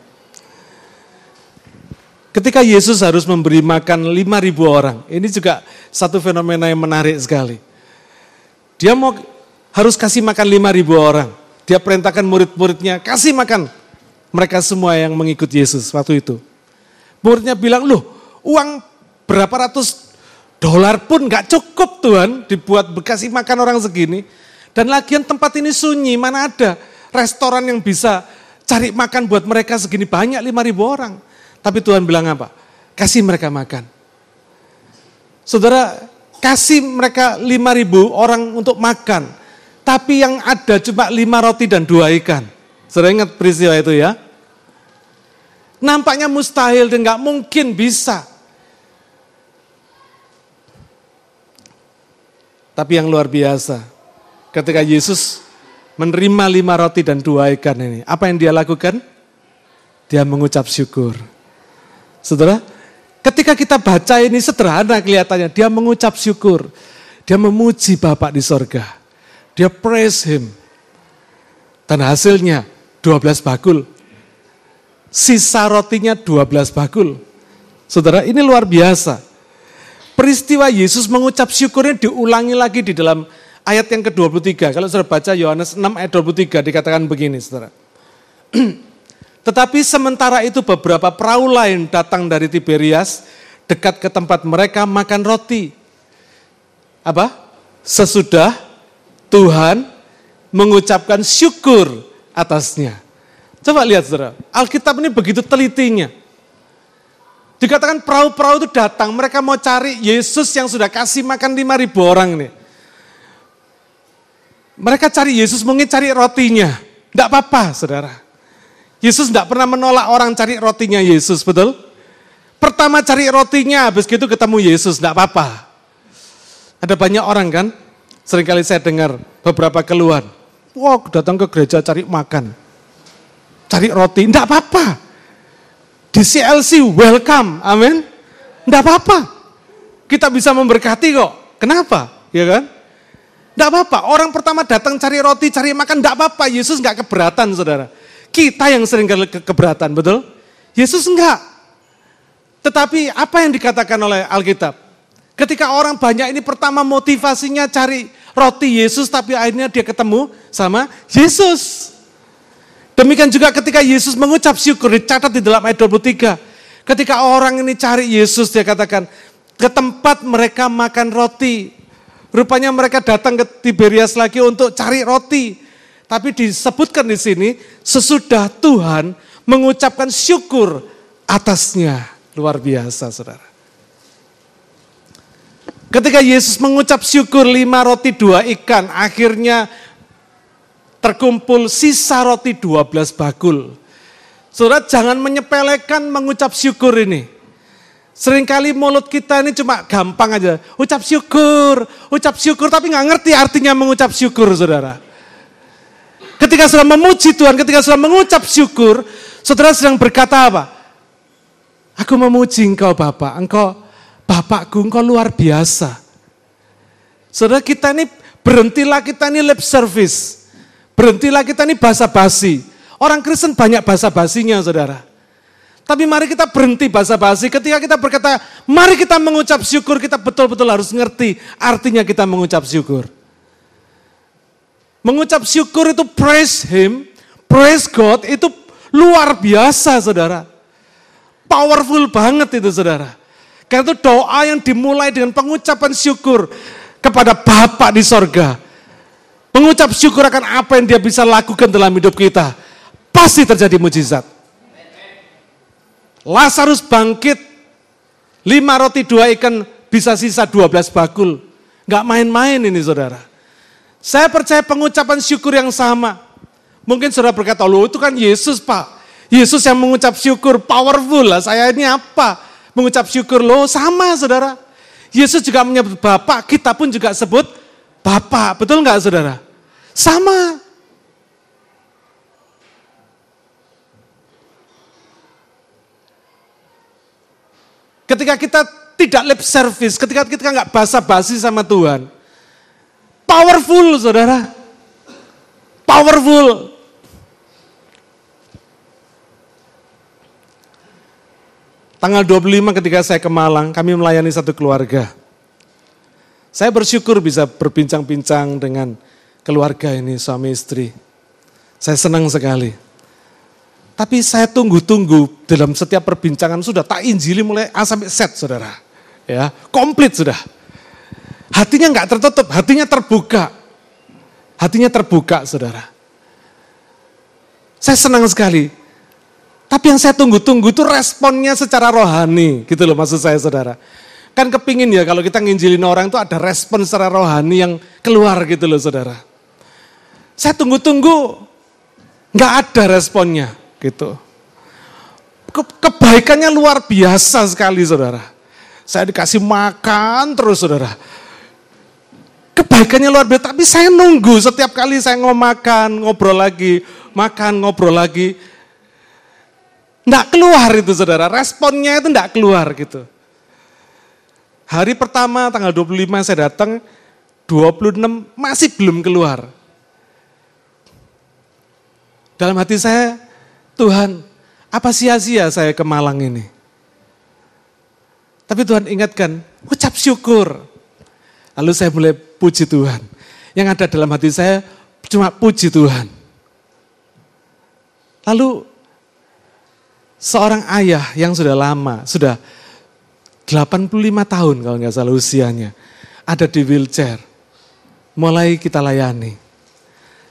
Ketika Yesus harus memberi makan 5.000 orang, ini juga satu fenomena yang menarik sekali. Dia mau harus kasih makan 5.000 orang. Dia perintahkan murid-muridnya, kasih makan mereka semua yang mengikut Yesus waktu itu. Muridnya bilang, loh uang berapa ratus dolar pun gak cukup Tuhan dibuat bekasi makan orang segini. Dan lagian tempat ini sunyi, mana ada restoran yang bisa cari makan buat mereka segini banyak 5.000 orang. Tapi Tuhan bilang apa? Kasih mereka makan. Saudara, kasih mereka 5 ribu orang untuk makan. Tapi yang ada cuma 5 roti dan 2 ikan. Saudara ingat peristiwa itu ya? Nampaknya mustahil dan gak mungkin bisa. Tapi yang luar biasa, ketika Yesus menerima lima roti dan dua ikan ini, apa yang dia lakukan? Dia mengucap syukur. Saudara, ketika kita baca ini sederhana kelihatannya, dia mengucap syukur. Dia memuji Bapak di sorga. Dia praise Him. Dan hasilnya 12 bakul. Sisa rotinya 12 bakul. Saudara, ini luar biasa. Peristiwa Yesus mengucap syukurnya diulangi lagi di dalam ayat yang ke-23. Kalau saudara baca Yohanes 6 ayat 23 dikatakan begini, saudara. Tetapi sementara itu beberapa perahu lain datang dari Tiberias dekat ke tempat mereka makan roti. Apa? Sesudah Tuhan mengucapkan syukur atasnya. Coba lihat saudara, Alkitab ini begitu telitinya. Dikatakan perahu-perahu itu datang, mereka mau cari Yesus yang sudah kasih makan 5 ribu orang ini. Mereka cari Yesus mungkin cari rotinya. Tidak apa-apa saudara. Yesus tidak pernah menolak orang cari rotinya Yesus, betul? Pertama cari rotinya, habis gitu ketemu Yesus, tidak apa-apa. Ada banyak orang kan, sering kali saya dengar beberapa keluhan. Wah, datang ke gereja cari makan. Cari roti, tidak apa-apa. Di CLC, welcome, amin. Tidak apa-apa. Kita bisa memberkati kok. Kenapa? Ya kan? Tidak apa-apa. Orang pertama datang cari roti, cari makan, tidak apa-apa. Yesus nggak keberatan, saudara. Kita yang sering ke keberatan, betul? Yesus enggak. Tetapi apa yang dikatakan oleh Alkitab? Ketika orang banyak ini pertama motivasinya cari roti Yesus, tapi akhirnya dia ketemu sama Yesus. Demikian juga ketika Yesus mengucap syukur, dicatat di dalam ayat 23. Ketika orang ini cari Yesus, dia katakan, ke tempat mereka makan roti. Rupanya mereka datang ke Tiberias lagi untuk cari roti. Tapi disebutkan di sini sesudah Tuhan mengucapkan syukur atasnya. Luar biasa saudara. Ketika Yesus mengucap syukur lima roti dua ikan, akhirnya terkumpul sisa roti dua belas bakul. Saudara jangan menyepelekan mengucap syukur ini. Seringkali mulut kita ini cuma gampang aja. Ucap syukur, ucap syukur tapi nggak ngerti artinya mengucap syukur saudara. Ketika sudah memuji Tuhan, ketika sudah mengucap syukur, saudara sedang berkata apa? Aku memuji engkau Bapak, engkau Bapakku, engkau luar biasa. Saudara kita ini berhentilah kita ini lip service. Berhentilah kita ini basa-basi. Orang Kristen banyak basa-basinya saudara. Tapi mari kita berhenti basa-basi ketika kita berkata, mari kita mengucap syukur, kita betul-betul harus ngerti artinya kita mengucap syukur. Mengucap syukur itu praise him, praise God itu luar biasa saudara. Powerful banget itu saudara. Karena itu doa yang dimulai dengan pengucapan syukur kepada Bapa di sorga. Mengucap syukur akan apa yang dia bisa lakukan dalam hidup kita. Pasti terjadi mujizat. Lazarus bangkit, lima roti dua ikan bisa sisa dua belas bakul. Gak main-main ini saudara. Saya percaya pengucapan syukur yang sama. Mungkin saudara berkata, loh itu kan Yesus pak. Yesus yang mengucap syukur, powerful lah. Saya ini apa? Mengucap syukur, loh sama saudara. Yesus juga menyebut Bapak, kita pun juga sebut Bapak. Betul nggak saudara? Sama. Ketika kita tidak lip service, ketika kita nggak basa-basi sama Tuhan, Powerful saudara. Tanggal 25 ketika saya ke Malang, kami melayani satu keluarga. Saya bersyukur bisa berbincang-bincang dengan keluarga ini, suami istri. Saya senang sekali. Tapi saya tunggu-tunggu dalam setiap perbincangan sudah tak injili mulai A sampai Z, saudara. Ya, komplit sudah. Hatinya nggak tertutup, hatinya terbuka. Hatinya terbuka, saudara. Saya senang sekali. Tapi yang saya tunggu-tunggu itu responnya secara rohani, gitu loh maksud saya, saudara. Kan kepingin ya kalau kita nginjilin orang itu ada respon secara rohani yang keluar gitu loh saudara. Saya tunggu-tunggu, nggak ada responnya gitu. Ke kebaikannya luar biasa sekali saudara. Saya dikasih makan terus saudara. Kebaikannya luar biasa, tapi saya nunggu setiap kali saya ngomong makan, ngobrol lagi, makan, ngobrol lagi. Nggak keluar itu saudara, responnya itu nggak keluar gitu. Hari pertama tanggal 25 saya datang, 26 masih belum keluar. Dalam hati saya, Tuhan, apa sia-sia saya ke Malang ini? Tapi Tuhan ingatkan, ucap syukur. Lalu saya mulai puji Tuhan. Yang ada dalam hati saya cuma puji Tuhan. Lalu seorang ayah yang sudah lama, sudah 85 tahun kalau nggak salah usianya. Ada di wheelchair. Mulai kita layani.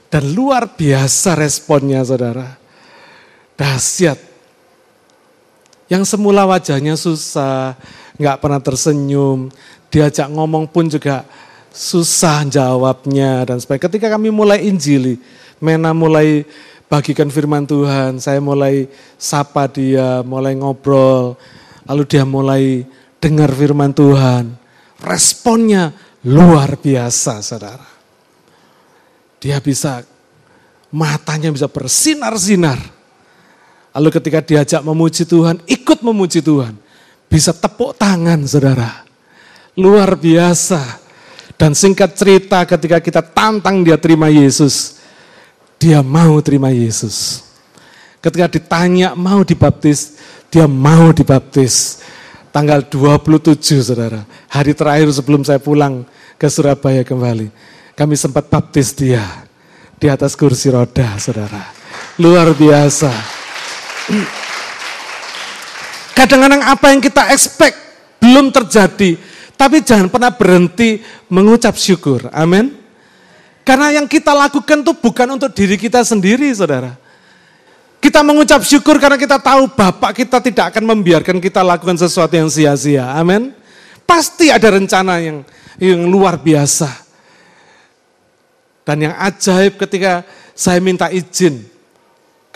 Dan luar biasa responnya saudara. Dahsyat. Yang semula wajahnya susah, nggak pernah tersenyum, diajak ngomong pun juga susah jawabnya dan sebagainya. Ketika kami mulai injili, Mena mulai bagikan firman Tuhan, saya mulai sapa dia, mulai ngobrol, lalu dia mulai dengar firman Tuhan, responnya luar biasa saudara. Dia bisa, matanya bisa bersinar-sinar. Lalu ketika diajak memuji Tuhan, ikut memuji Tuhan. Bisa tepuk tangan saudara. Luar biasa. Dan singkat cerita ketika kita tantang dia terima Yesus, dia mau terima Yesus. Ketika ditanya mau dibaptis, dia mau dibaptis tanggal 27 saudara. Hari terakhir sebelum saya pulang ke Surabaya kembali. Kami sempat baptis dia di atas kursi roda saudara. Luar biasa. Kadang-kadang apa yang kita expect belum terjadi. Tapi jangan pernah berhenti mengucap syukur. Amin. Karena yang kita lakukan itu bukan untuk diri kita sendiri saudara kita mengucap syukur karena kita tahu Bapak kita tidak akan membiarkan kita lakukan sesuatu yang sia-sia. Amin. Pasti ada rencana yang yang luar biasa. Dan yang ajaib ketika saya minta izin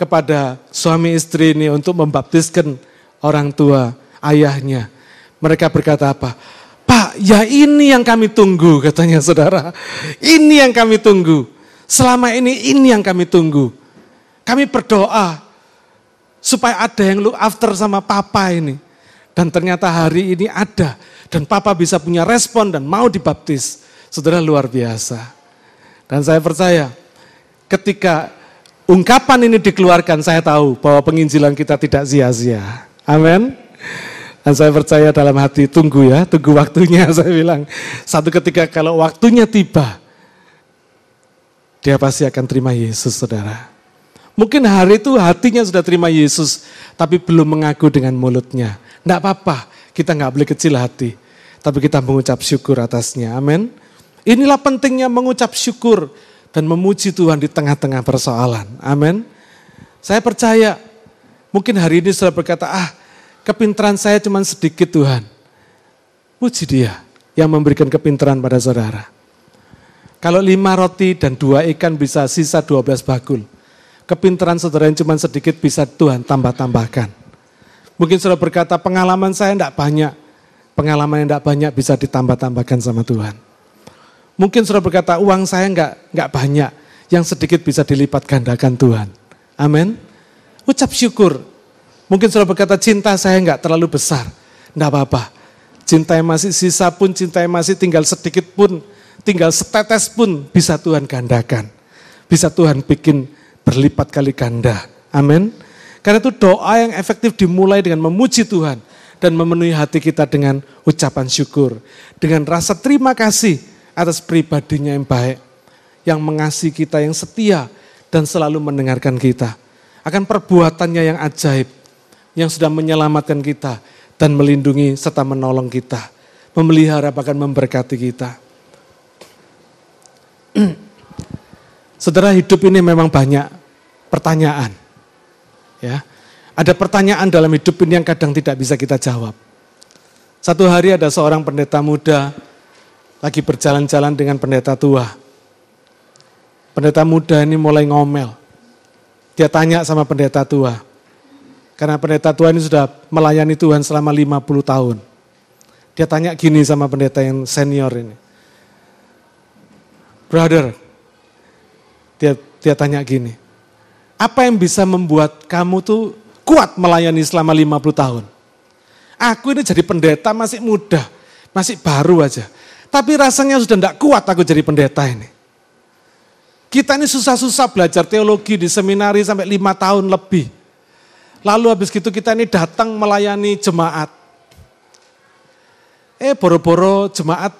kepada suami istri ini untuk membaptiskan orang tua ayahnya. Mereka berkata apa? Pak, ya ini yang kami tunggu katanya saudara. Ini yang kami tunggu. Selama ini ini yang kami tunggu. Kami berdoa supaya ada yang look after sama papa ini. Dan ternyata hari ini ada. Dan papa bisa punya respon dan mau dibaptis. Saudara luar biasa. Dan saya percaya ketika ungkapan ini dikeluarkan saya tahu bahwa penginjilan kita tidak sia-sia. Amin. Dan saya percaya dalam hati tunggu ya, tunggu waktunya saya bilang. Satu ketika kalau waktunya tiba, dia pasti akan terima Yesus saudara. Mungkin hari itu hatinya sudah terima Yesus, tapi belum mengaku dengan mulutnya. Tidak apa-apa, kita nggak boleh kecil hati. Tapi kita mengucap syukur atasnya, amin. Inilah pentingnya mengucap syukur dan memuji Tuhan di tengah-tengah persoalan, amin. Saya percaya, mungkin hari ini sudah berkata, ah kepintaran saya cuma sedikit Tuhan. Puji dia yang memberikan kepintaran pada saudara. Kalau lima roti dan dua ikan bisa sisa dua belas bakul. Kepintaran saudara yang cuma sedikit bisa Tuhan tambah-tambahkan. Mungkin saudara berkata pengalaman saya tidak banyak. Pengalaman yang tidak banyak bisa ditambah-tambahkan sama Tuhan. Mungkin saudara berkata uang saya enggak, enggak banyak. Yang sedikit bisa dilipat gandakan Tuhan. Amin. Ucap syukur. Mungkin saudara berkata cinta saya enggak terlalu besar. Enggak apa-apa. Cinta yang masih sisa pun, cinta yang masih tinggal sedikit pun, tinggal setetes pun bisa Tuhan gandakan. Bisa Tuhan bikin berlipat kali ganda. Amin. Karena itu doa yang efektif dimulai dengan memuji Tuhan dan memenuhi hati kita dengan ucapan syukur. Dengan rasa terima kasih atas pribadinya yang baik. Yang mengasihi kita, yang setia, dan selalu mendengarkan kita. Akan perbuatannya yang ajaib, yang sudah menyelamatkan kita, dan melindungi serta menolong kita. Memelihara bahkan memberkati kita. Saudara hidup ini memang banyak pertanyaan. Ya. Ada pertanyaan dalam hidup ini yang kadang tidak bisa kita jawab. Satu hari ada seorang pendeta muda lagi berjalan-jalan dengan pendeta tua. Pendeta muda ini mulai ngomel. Dia tanya sama pendeta tua. Karena pendeta tua ini sudah melayani Tuhan selama 50 tahun. Dia tanya gini sama pendeta yang senior ini. Brother, dia, dia tanya gini. Apa yang bisa membuat kamu tuh kuat melayani selama 50 tahun. Aku ini jadi pendeta masih muda, masih baru aja. Tapi rasanya sudah tidak kuat aku jadi pendeta ini. Kita ini susah-susah belajar teologi di seminari sampai lima tahun lebih. Lalu habis gitu kita ini datang melayani jemaat. Eh boro-boro jemaat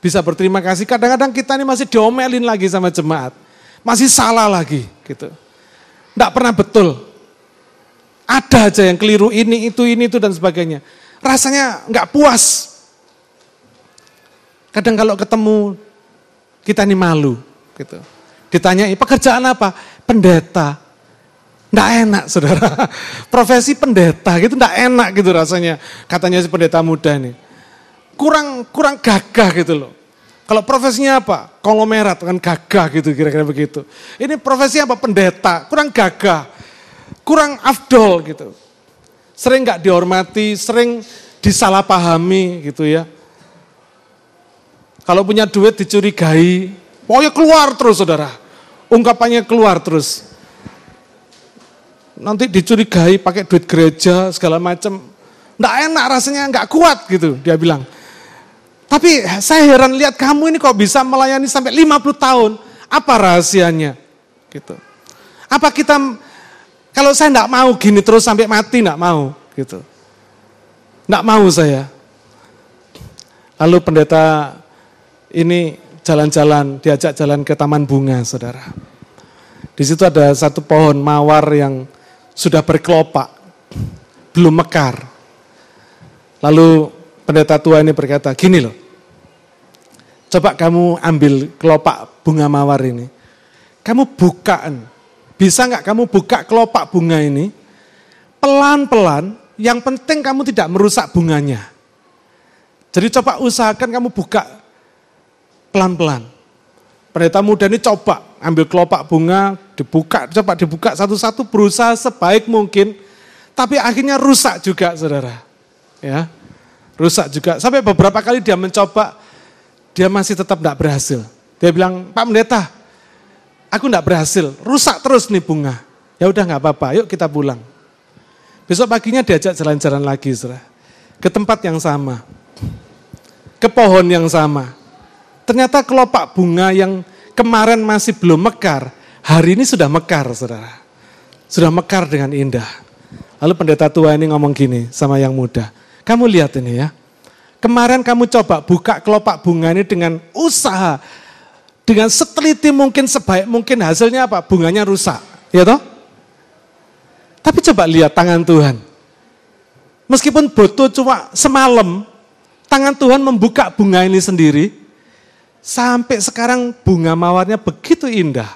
bisa berterima kasih. Kadang-kadang kita ini masih diomelin lagi sama jemaat. Masih salah lagi gitu. Tidak pernah betul. Ada aja yang keliru ini, itu, ini, itu dan sebagainya. Rasanya nggak puas. Kadang kalau ketemu kita ini malu gitu. Ditanyai pekerjaan apa? Pendeta. Nggak enak saudara. Profesi pendeta gitu nggak enak gitu rasanya. Katanya si pendeta muda ini. Kurang kurang gagah gitu loh. Kalau profesinya apa? Konglomerat kan gagah gitu kira-kira begitu. Ini profesi apa? Pendeta. Kurang gagah kurang afdol gitu. Sering nggak dihormati, sering disalahpahami gitu ya. Kalau punya duit dicurigai, pokoknya keluar terus saudara. Ungkapannya keluar terus. Nanti dicurigai pakai duit gereja segala macam. Nggak enak rasanya, nggak kuat gitu dia bilang. Tapi saya heran lihat kamu ini kok bisa melayani sampai 50 tahun. Apa rahasianya? Gitu. Apa kita kalau saya tidak mau gini terus sampai mati, tidak mau. gitu. Tidak mau saya. Lalu pendeta ini jalan-jalan, diajak jalan ke taman bunga, saudara. Di situ ada satu pohon mawar yang sudah berkelopak, belum mekar. Lalu pendeta tua ini berkata, gini loh, coba kamu ambil kelopak bunga mawar ini, kamu bukaan bisa nggak kamu buka kelopak bunga ini? Pelan-pelan, yang penting kamu tidak merusak bunganya. Jadi coba usahakan kamu buka pelan-pelan. Pendeta muda ini coba ambil kelopak bunga, dibuka, coba dibuka satu-satu, berusaha sebaik mungkin, tapi akhirnya rusak juga, saudara. Ya, rusak juga. Sampai beberapa kali dia mencoba, dia masih tetap tidak berhasil. Dia bilang, Pak Pendeta, aku enggak berhasil, rusak terus nih bunga. Ya udah nggak apa-apa, yuk kita pulang. Besok paginya diajak jalan-jalan lagi, saudara. Ke tempat yang sama. Ke pohon yang sama. Ternyata kelopak bunga yang kemarin masih belum mekar, hari ini sudah mekar, saudara. Sudah mekar dengan indah. Lalu pendeta tua ini ngomong gini sama yang muda. Kamu lihat ini ya. Kemarin kamu coba buka kelopak bunga ini dengan usaha dengan seteliti mungkin sebaik mungkin hasilnya apa? Bunganya rusak. Ya toh? Tapi coba lihat tangan Tuhan. Meskipun butuh cuma semalam, tangan Tuhan membuka bunga ini sendiri. Sampai sekarang bunga mawarnya begitu indah.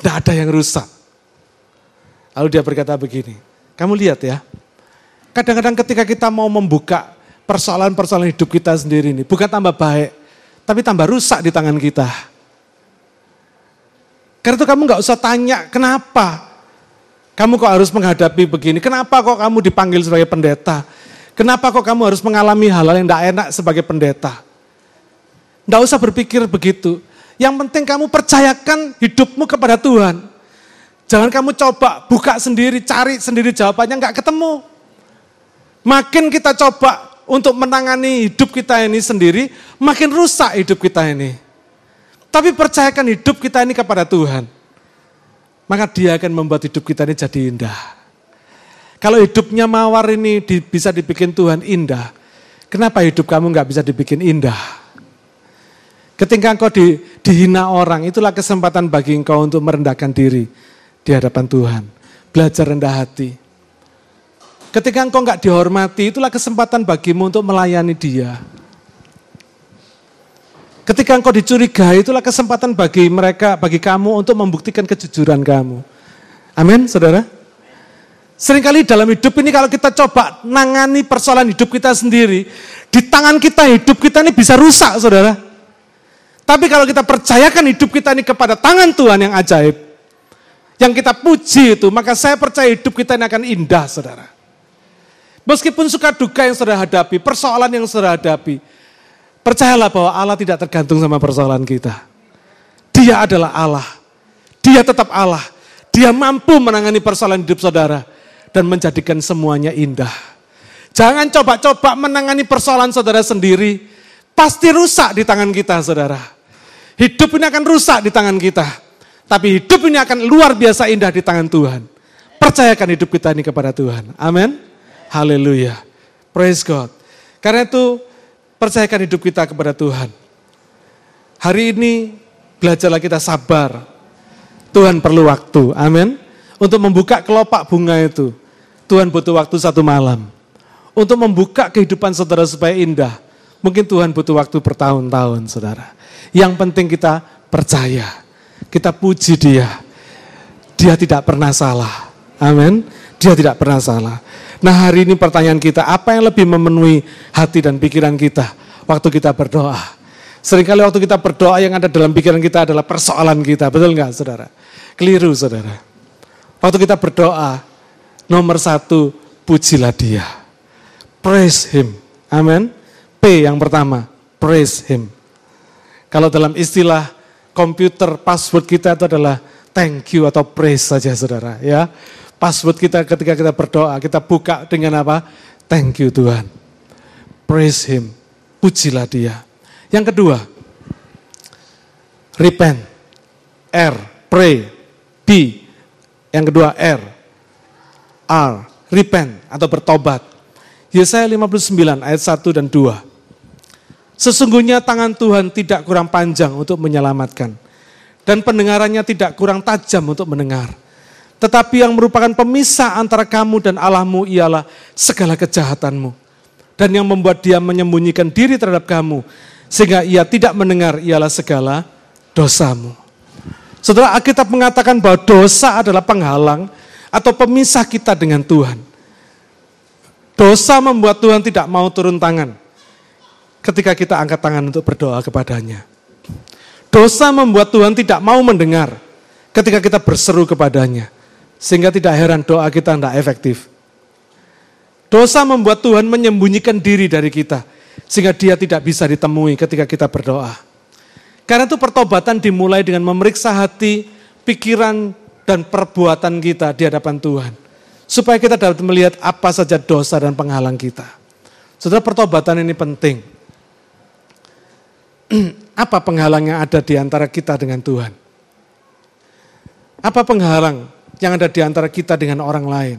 Tidak ada yang rusak. Lalu dia berkata begini, kamu lihat ya, kadang-kadang ketika kita mau membuka persoalan-persoalan hidup kita sendiri ini, bukan tambah baik, tapi tambah rusak di tangan kita. Karena itu kamu nggak usah tanya kenapa. Kamu kok harus menghadapi begini? Kenapa kok kamu dipanggil sebagai pendeta? Kenapa kok kamu harus mengalami hal-hal yang tidak enak sebagai pendeta? Tidak usah berpikir begitu. Yang penting kamu percayakan hidupmu kepada Tuhan. Jangan kamu coba buka sendiri, cari sendiri jawabannya, nggak ketemu. Makin kita coba untuk menangani hidup kita ini sendiri, makin rusak hidup kita ini. Tapi percayakan hidup kita ini kepada Tuhan. Maka dia akan membuat hidup kita ini jadi indah. Kalau hidupnya mawar ini bisa dibikin Tuhan indah, kenapa hidup kamu nggak bisa dibikin indah? Ketika engkau di, dihina orang, itulah kesempatan bagi engkau untuk merendahkan diri di hadapan Tuhan. Belajar rendah hati. Ketika engkau nggak dihormati, itulah kesempatan bagimu untuk melayani dia. Ketika engkau dicurigai, itulah kesempatan bagi mereka, bagi kamu untuk membuktikan kejujuran kamu. Amin, saudara? Seringkali dalam hidup ini kalau kita coba nangani persoalan hidup kita sendiri, di tangan kita hidup kita ini bisa rusak, saudara. Tapi kalau kita percayakan hidup kita ini kepada tangan Tuhan yang ajaib, yang kita puji itu, maka saya percaya hidup kita ini akan indah, saudara. Meskipun suka duka yang saudara hadapi, persoalan yang saudara hadapi, percayalah bahwa Allah tidak tergantung sama persoalan kita. Dia adalah Allah. Dia tetap Allah. Dia mampu menangani persoalan hidup saudara dan menjadikan semuanya indah. Jangan coba-coba menangani persoalan saudara sendiri. Pasti rusak di tangan kita, saudara. Hidup ini akan rusak di tangan kita. Tapi hidup ini akan luar biasa indah di tangan Tuhan. Percayakan hidup kita ini kepada Tuhan. Amin. Haleluya. Praise God. Karena itu percayakan hidup kita kepada Tuhan. Hari ini belajarlah kita sabar Tuhan perlu waktu, amin. Untuk membuka kelopak bunga itu, Tuhan butuh waktu satu malam. Untuk membuka kehidupan saudara supaya indah, mungkin Tuhan butuh waktu bertahun-tahun saudara. Yang penting kita percaya, kita puji dia. Dia tidak pernah salah, amin. Dia tidak pernah salah. Nah hari ini pertanyaan kita, apa yang lebih memenuhi hati dan pikiran kita waktu kita berdoa? Seringkali waktu kita berdoa yang ada dalam pikiran kita adalah persoalan kita, betul nggak saudara? Keliru saudara. Waktu kita berdoa, nomor satu, pujilah dia. Praise him. Amin. P yang pertama, praise him. Kalau dalam istilah komputer, password kita itu adalah thank you atau praise saja saudara. ya. Password kita ketika kita berdoa, kita buka dengan apa? Thank you Tuhan. Praise him. Pujilah dia. Yang kedua, repent. R, pray. B, yang kedua R. R, repent atau bertobat. Yesaya 59 ayat 1 dan 2. Sesungguhnya tangan Tuhan tidak kurang panjang untuk menyelamatkan. Dan pendengarannya tidak kurang tajam untuk mendengar. Tetapi yang merupakan pemisah antara kamu dan Allahmu ialah segala kejahatanmu. Dan yang membuat dia menyembunyikan diri terhadap kamu sehingga ia tidak mendengar ialah segala dosamu. Setelah Alkitab mengatakan bahwa dosa adalah penghalang atau pemisah kita dengan Tuhan. Dosa membuat Tuhan tidak mau turun tangan ketika kita angkat tangan untuk berdoa kepadanya. Dosa membuat Tuhan tidak mau mendengar ketika kita berseru kepadanya. Sehingga tidak heran doa kita tidak efektif. Dosa membuat Tuhan menyembunyikan diri dari kita sehingga dia tidak bisa ditemui ketika kita berdoa. Karena itu pertobatan dimulai dengan memeriksa hati, pikiran, dan perbuatan kita di hadapan Tuhan. Supaya kita dapat melihat apa saja dosa dan penghalang kita. Saudara pertobatan ini penting. apa penghalang yang ada di antara kita dengan Tuhan? Apa penghalang yang ada di antara kita dengan orang lain?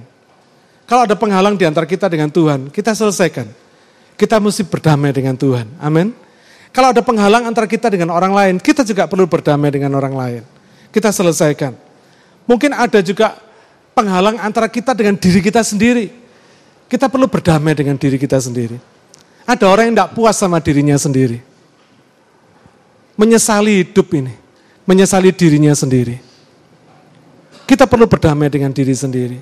Kalau ada penghalang di antara kita dengan Tuhan, kita selesaikan. Kita mesti berdamai dengan Tuhan. Amin. Kalau ada penghalang antara kita dengan orang lain, kita juga perlu berdamai dengan orang lain. Kita selesaikan. Mungkin ada juga penghalang antara kita dengan diri kita sendiri. Kita perlu berdamai dengan diri kita sendiri. Ada orang yang tidak puas sama dirinya sendiri. Menyesali hidup ini. Menyesali dirinya sendiri. Kita perlu berdamai dengan diri sendiri.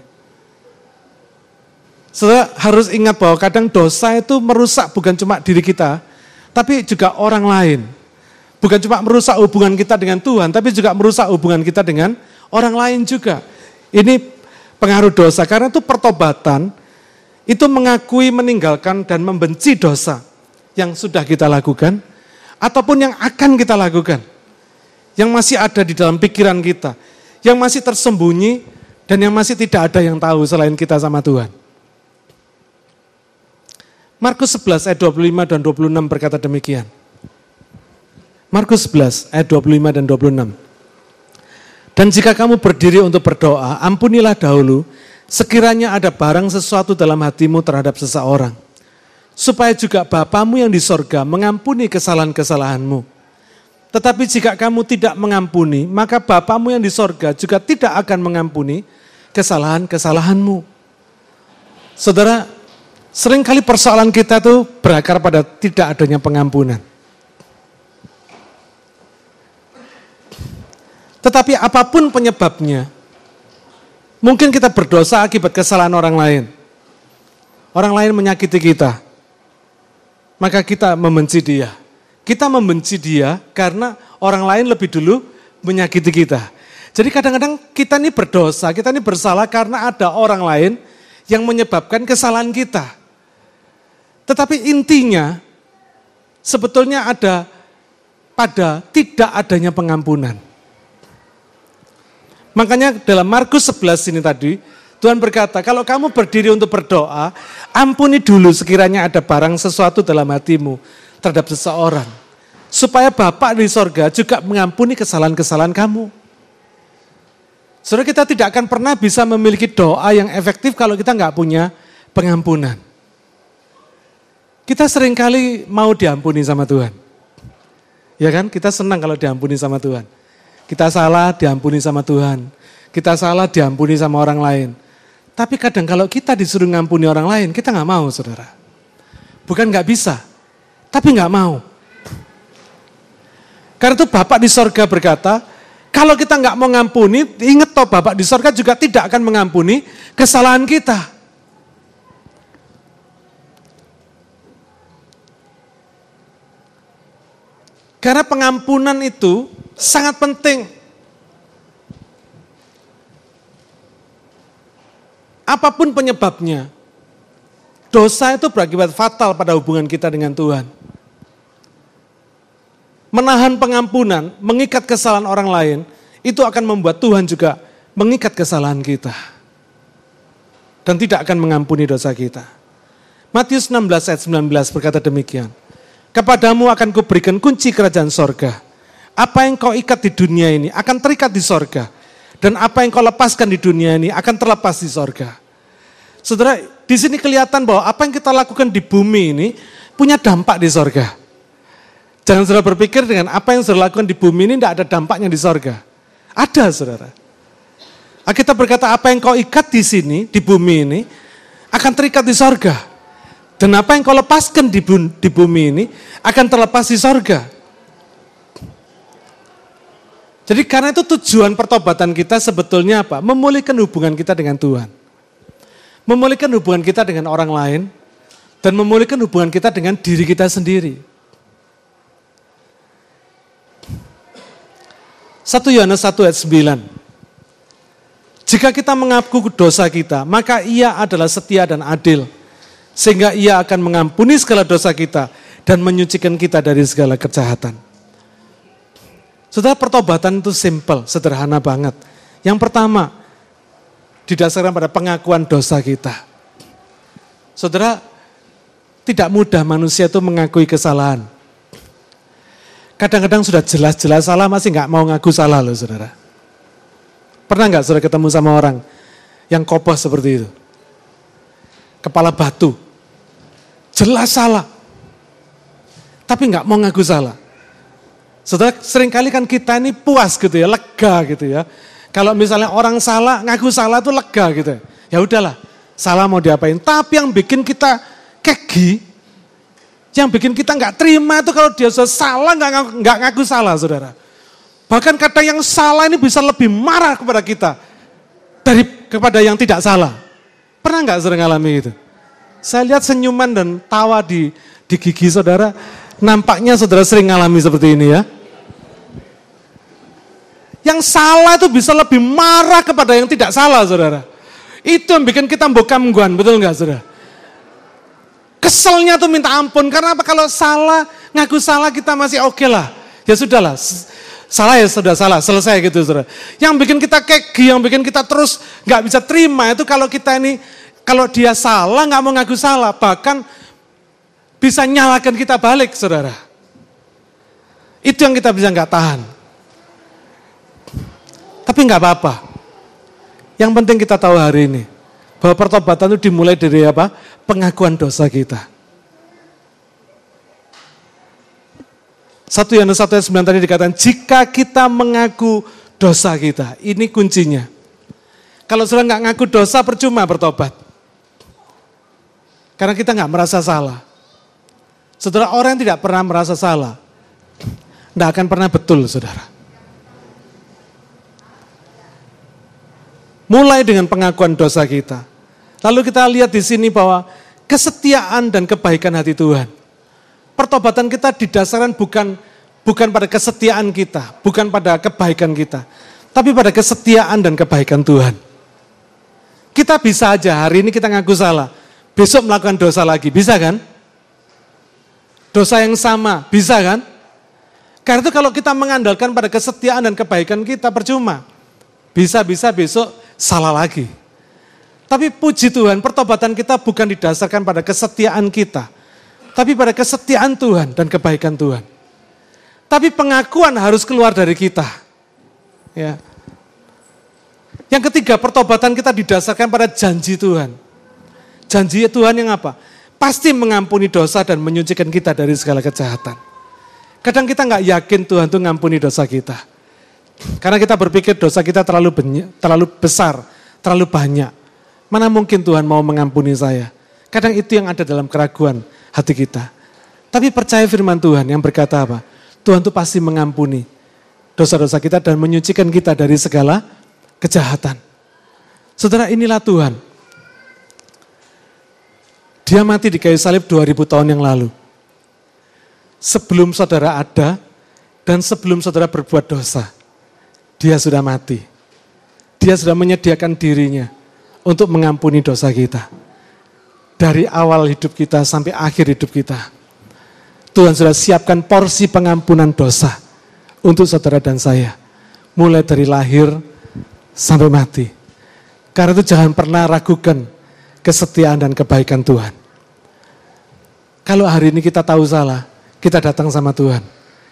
Saudara harus ingat bahwa kadang dosa itu merusak bukan cuma diri kita, tapi juga orang lain. Bukan cuma merusak hubungan kita dengan Tuhan, tapi juga merusak hubungan kita dengan orang lain juga. Ini pengaruh dosa, karena itu pertobatan, itu mengakui, meninggalkan, dan membenci dosa yang sudah kita lakukan, ataupun yang akan kita lakukan. Yang masih ada di dalam pikiran kita, yang masih tersembunyi, dan yang masih tidak ada yang tahu selain kita sama Tuhan. Markus 11 ayat 25 dan 26 berkata demikian. Markus 11 ayat 25 dan 26. Dan jika kamu berdiri untuk berdoa, ampunilah dahulu sekiranya ada barang sesuatu dalam hatimu terhadap seseorang, supaya juga Bapamu yang di sorga mengampuni kesalahan-kesalahanmu. Tetapi jika kamu tidak mengampuni, maka Bapamu yang di sorga juga tidak akan mengampuni kesalahan-kesalahanmu. Saudara, sering kali persoalan kita tuh berakar pada tidak adanya pengampunan. Tetapi apa pun penyebabnya, mungkin kita berdosa akibat kesalahan orang lain. Orang lain menyakiti kita, maka kita membenci dia. Kita membenci dia karena orang lain lebih dulu menyakiti kita. Jadi kadang-kadang kita ini berdosa, kita ini bersalah karena ada orang lain yang menyebabkan kesalahan kita. Tetapi intinya sebetulnya ada pada tidak adanya pengampunan. Makanya dalam Markus 11 ini tadi, Tuhan berkata, kalau kamu berdiri untuk berdoa, ampuni dulu sekiranya ada barang sesuatu dalam hatimu terhadap seseorang. Supaya Bapak di sorga juga mengampuni kesalahan-kesalahan kamu. Saudara kita tidak akan pernah bisa memiliki doa yang efektif kalau kita nggak punya pengampunan. Kita sering kali mau diampuni sama Tuhan. Ya kan? Kita senang kalau diampuni sama Tuhan. Kita salah diampuni sama Tuhan. Kita salah diampuni sama orang lain. Tapi kadang kalau kita disuruh ngampuni orang lain, kita nggak mau saudara. Bukan nggak bisa, tapi nggak mau. Karena itu Bapak di sorga berkata, kalau kita nggak mau ngampuni, ingat toh Bapak di sorga juga tidak akan mengampuni kesalahan kita. Karena pengampunan itu sangat penting. Apa pun penyebabnya, dosa itu berakibat fatal pada hubungan kita dengan Tuhan. Menahan pengampunan, mengikat kesalahan orang lain, itu akan membuat Tuhan juga mengikat kesalahan kita. Dan tidak akan mengampuni dosa kita. Matius 16 ayat 19 berkata demikian. Kepadamu akan kuberikan kunci kerajaan sorga. Apa yang kau ikat di dunia ini akan terikat di sorga. Dan apa yang kau lepaskan di dunia ini akan terlepas di sorga. Saudara, di sini kelihatan bahwa apa yang kita lakukan di bumi ini punya dampak di sorga. Jangan saudara berpikir dengan apa yang saudara lakukan di bumi ini tidak ada dampaknya di sorga. Ada saudara. Kita berkata apa yang kau ikat di sini, di bumi ini, akan terikat di sorga. Dan apa yang kau lepaskan di bumi ini, akan terlepas di sorga. Jadi karena itu tujuan pertobatan kita sebetulnya apa? Memulihkan hubungan kita dengan Tuhan. Memulihkan hubungan kita dengan orang lain. Dan memulihkan hubungan kita dengan diri kita sendiri. Satu Yohanes 1 ayat 9. Jika kita mengaku dosa kita, maka ia adalah setia dan adil. Sehingga ia akan mengampuni segala dosa kita dan menyucikan kita dari segala kejahatan. Saudara pertobatan itu simple, sederhana banget. Yang pertama, didasarkan pada pengakuan dosa kita. Saudara, tidak mudah manusia itu mengakui kesalahan. Kadang-kadang sudah jelas-jelas salah masih nggak mau ngaku salah loh saudara. Pernah nggak saudara ketemu sama orang yang kokoh seperti itu? Kepala batu. Jelas salah. Tapi nggak mau ngaku salah. Saudara, sering kali kan kita ini puas gitu ya, lega gitu ya. Kalau misalnya orang salah, ngaku salah itu lega gitu ya. Ya udahlah, salah mau diapain. Tapi yang bikin kita kegi, yang bikin kita nggak terima itu kalau dia salah nggak ngaku, ngaku salah, saudara. Bahkan kata yang salah ini bisa lebih marah kepada kita dari kepada yang tidak salah. Pernah nggak sering ngalami itu? Saya lihat senyuman dan tawa di di gigi saudara Nampaknya saudara sering ngalami seperti ini ya. Yang salah itu bisa lebih marah kepada yang tidak salah saudara. Itu yang bikin kita mbokam guan, betul nggak saudara? Keselnya tuh minta ampun, karena apa kalau salah, ngaku salah kita masih oke okay lah. Ya sudahlah, salah ya sudah salah, selesai gitu saudara. Yang bikin kita keki, yang bikin kita terus nggak bisa terima itu kalau kita ini, kalau dia salah nggak mau ngaku salah, bahkan bisa nyalakan kita balik, saudara. Itu yang kita bisa nggak tahan. Tapi nggak apa-apa. Yang penting kita tahu hari ini Bahwa pertobatan itu dimulai dari apa? Pengakuan dosa kita. Satu Yohanes 1 ayat 9 tadi dikatakan, jika kita mengaku dosa kita, ini kuncinya. Kalau sudah nggak ngaku dosa, percuma bertobat. Karena kita nggak merasa salah. Saudara orang yang tidak pernah merasa salah, tidak akan pernah betul, saudara. Mulai dengan pengakuan dosa kita. Lalu kita lihat di sini bahwa kesetiaan dan kebaikan hati Tuhan. Pertobatan kita didasarkan bukan bukan pada kesetiaan kita, bukan pada kebaikan kita, tapi pada kesetiaan dan kebaikan Tuhan. Kita bisa aja hari ini kita ngaku salah, besok melakukan dosa lagi, bisa kan? Dosa yang sama, bisa kan? Karena itu kalau kita mengandalkan pada kesetiaan dan kebaikan kita percuma. Bisa-bisa besok salah lagi. Tapi puji Tuhan, pertobatan kita bukan didasarkan pada kesetiaan kita. Tapi pada kesetiaan Tuhan dan kebaikan Tuhan. Tapi pengakuan harus keluar dari kita. Ya. Yang ketiga, pertobatan kita didasarkan pada janji Tuhan. Janji Tuhan yang apa? Pasti mengampuni dosa dan menyucikan kita dari segala kejahatan. Kadang kita nggak yakin Tuhan tuh ngampuni dosa kita. Karena kita berpikir dosa kita terlalu banyak, terlalu besar, terlalu banyak. Mana mungkin Tuhan mau mengampuni saya? Kadang itu yang ada dalam keraguan hati kita. Tapi percaya firman Tuhan yang berkata apa? Tuhan tuh pasti mengampuni dosa-dosa kita dan menyucikan kita dari segala kejahatan. Saudara inilah Tuhan dia mati di kayu salib 2000 tahun yang lalu. Sebelum saudara ada dan sebelum saudara berbuat dosa, dia sudah mati. Dia sudah menyediakan dirinya untuk mengampuni dosa kita. Dari awal hidup kita sampai akhir hidup kita. Tuhan sudah siapkan porsi pengampunan dosa untuk saudara dan saya. Mulai dari lahir sampai mati. Karena itu jangan pernah ragukan kesetiaan dan kebaikan Tuhan. Kalau hari ini kita tahu salah, kita datang sama Tuhan.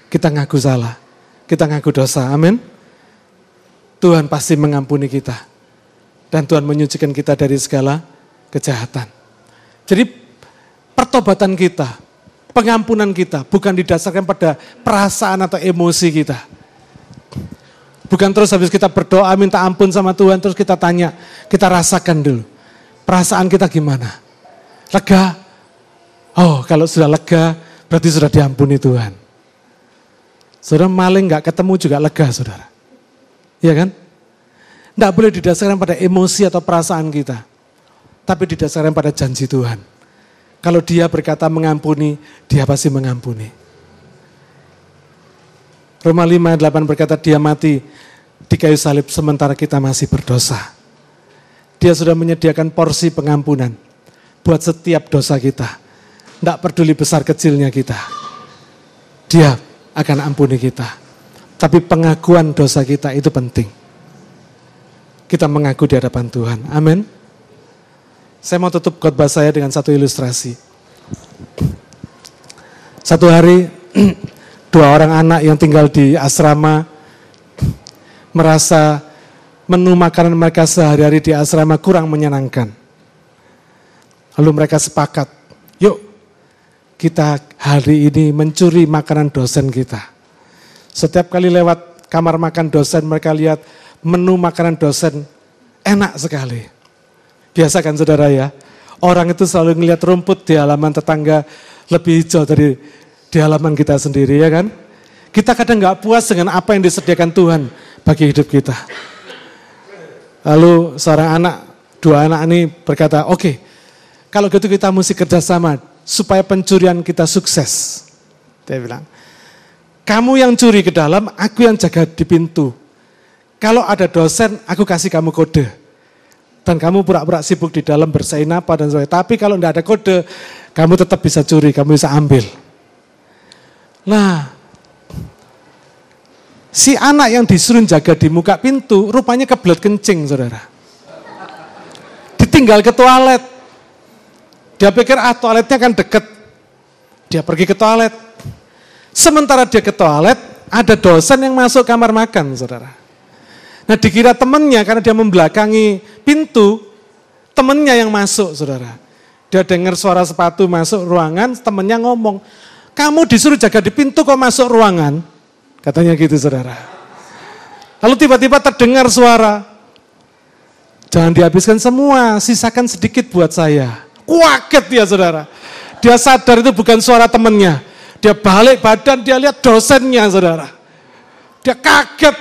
Kita ngaku salah, kita ngaku dosa. Amin. Tuhan pasti mengampuni kita. Dan Tuhan menyucikan kita dari segala kejahatan. Jadi pertobatan kita, pengampunan kita bukan didasarkan pada perasaan atau emosi kita. Bukan terus habis kita berdoa minta ampun sama Tuhan terus kita tanya, kita rasakan dulu. Perasaan kita gimana? Lega, Oh, kalau sudah lega, berarti sudah diampuni Tuhan. Saudara maling nggak ketemu juga lega, saudara. Iya kan? Tidak boleh didasarkan pada emosi atau perasaan kita. Tapi didasarkan pada janji Tuhan. Kalau dia berkata mengampuni, dia pasti mengampuni. Roma 5 8 berkata dia mati di kayu salib sementara kita masih berdosa. Dia sudah menyediakan porsi pengampunan buat setiap dosa kita tidak peduli besar kecilnya kita. Dia akan ampuni kita. Tapi pengakuan dosa kita itu penting. Kita mengaku di hadapan Tuhan. Amin. Saya mau tutup khotbah saya dengan satu ilustrasi. Satu hari dua orang anak yang tinggal di asrama merasa menu makanan mereka sehari-hari di asrama kurang menyenangkan. Lalu mereka sepakat, yuk kita hari ini mencuri makanan dosen kita. Setiap kali lewat kamar makan dosen mereka lihat menu makanan dosen enak sekali. Biasa kan saudara ya, orang itu selalu ngelihat rumput di halaman tetangga lebih hijau dari di halaman kita sendiri ya kan. Kita kadang nggak puas dengan apa yang disediakan Tuhan bagi hidup kita. Lalu seorang anak, dua anak ini berkata, oke, okay, kalau gitu kita mesti kerjasama supaya pencurian kita sukses. Dia bilang, kamu yang curi ke dalam, aku yang jaga di pintu. Kalau ada dosen, aku kasih kamu kode. Dan kamu pura-pura sibuk di dalam bersain apa dan sebagainya. Tapi kalau tidak ada kode, kamu tetap bisa curi, kamu bisa ambil. Nah, si anak yang disuruh jaga di muka pintu, rupanya kebelet kencing, saudara. Ditinggal ke toilet. Dia pikir ah toiletnya kan deket. Dia pergi ke toilet. Sementara dia ke toilet, ada dosen yang masuk kamar makan, saudara. Nah dikira temannya karena dia membelakangi pintu, temennya yang masuk, saudara. Dia dengar suara sepatu masuk ruangan, temennya ngomong, kamu disuruh jaga di pintu kok masuk ruangan? Katanya gitu, saudara. Lalu tiba-tiba terdengar suara, jangan dihabiskan semua, sisakan sedikit buat saya. Kuaget dia, saudara. Dia sadar itu bukan suara temennya. Dia balik badan, dia lihat dosennya, saudara. Dia kaget,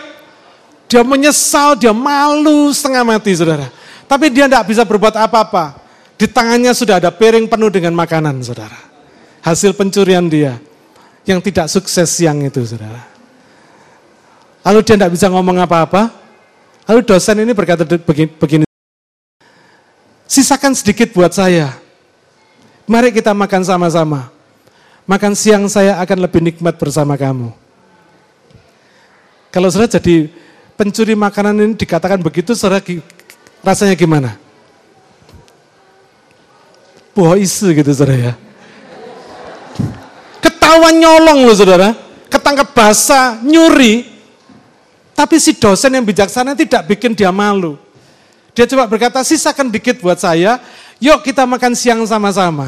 dia menyesal, dia malu setengah mati, saudara. Tapi dia tidak bisa berbuat apa-apa. Di tangannya sudah ada piring penuh dengan makanan, saudara. Hasil pencurian dia. Yang tidak sukses siang itu, saudara. Lalu dia tidak bisa ngomong apa-apa. Lalu dosen ini berkata begini, sisakan sedikit buat saya. Mari kita makan sama-sama. Makan siang saya akan lebih nikmat bersama kamu. Kalau saudara jadi pencuri makanan ini dikatakan begitu, saudara rasanya gimana? isu gitu saudara ya. Ketahuan nyolong loh saudara, ketangkap basah, nyuri. Tapi si dosen yang bijaksana tidak bikin dia malu. Dia coba berkata, sisakan dikit buat saya, yuk kita makan siang sama-sama.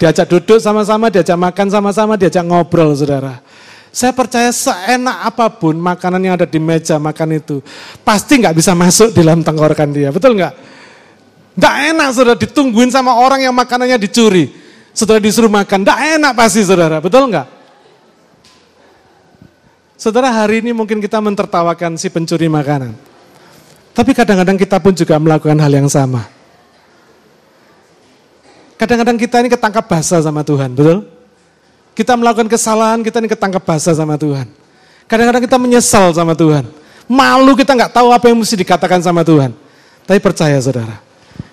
Diajak duduk sama-sama, diajak makan sama-sama, diajak ngobrol saudara. Saya percaya seenak apa pun makanan yang ada di meja makan itu, pasti nggak bisa masuk di dalam tenggorokan dia, betul nggak? Nggak enak saudara ditungguin sama orang yang makanannya dicuri. Setelah disuruh makan, nggak enak pasti saudara, betul nggak? Saudara hari ini mungkin kita mentertawakan si pencuri makanan. Tapi kadang-kadang kita pun juga melakukan hal yang sama. Kadang-kadang kita ini ketangkap basah sama Tuhan, betul? Kita melakukan kesalahan, kita ini ketangkap basah sama Tuhan. Kadang-kadang kita menyesal sama Tuhan. Malu kita nggak tahu apa yang mesti dikatakan sama Tuhan. Tapi percaya saudara,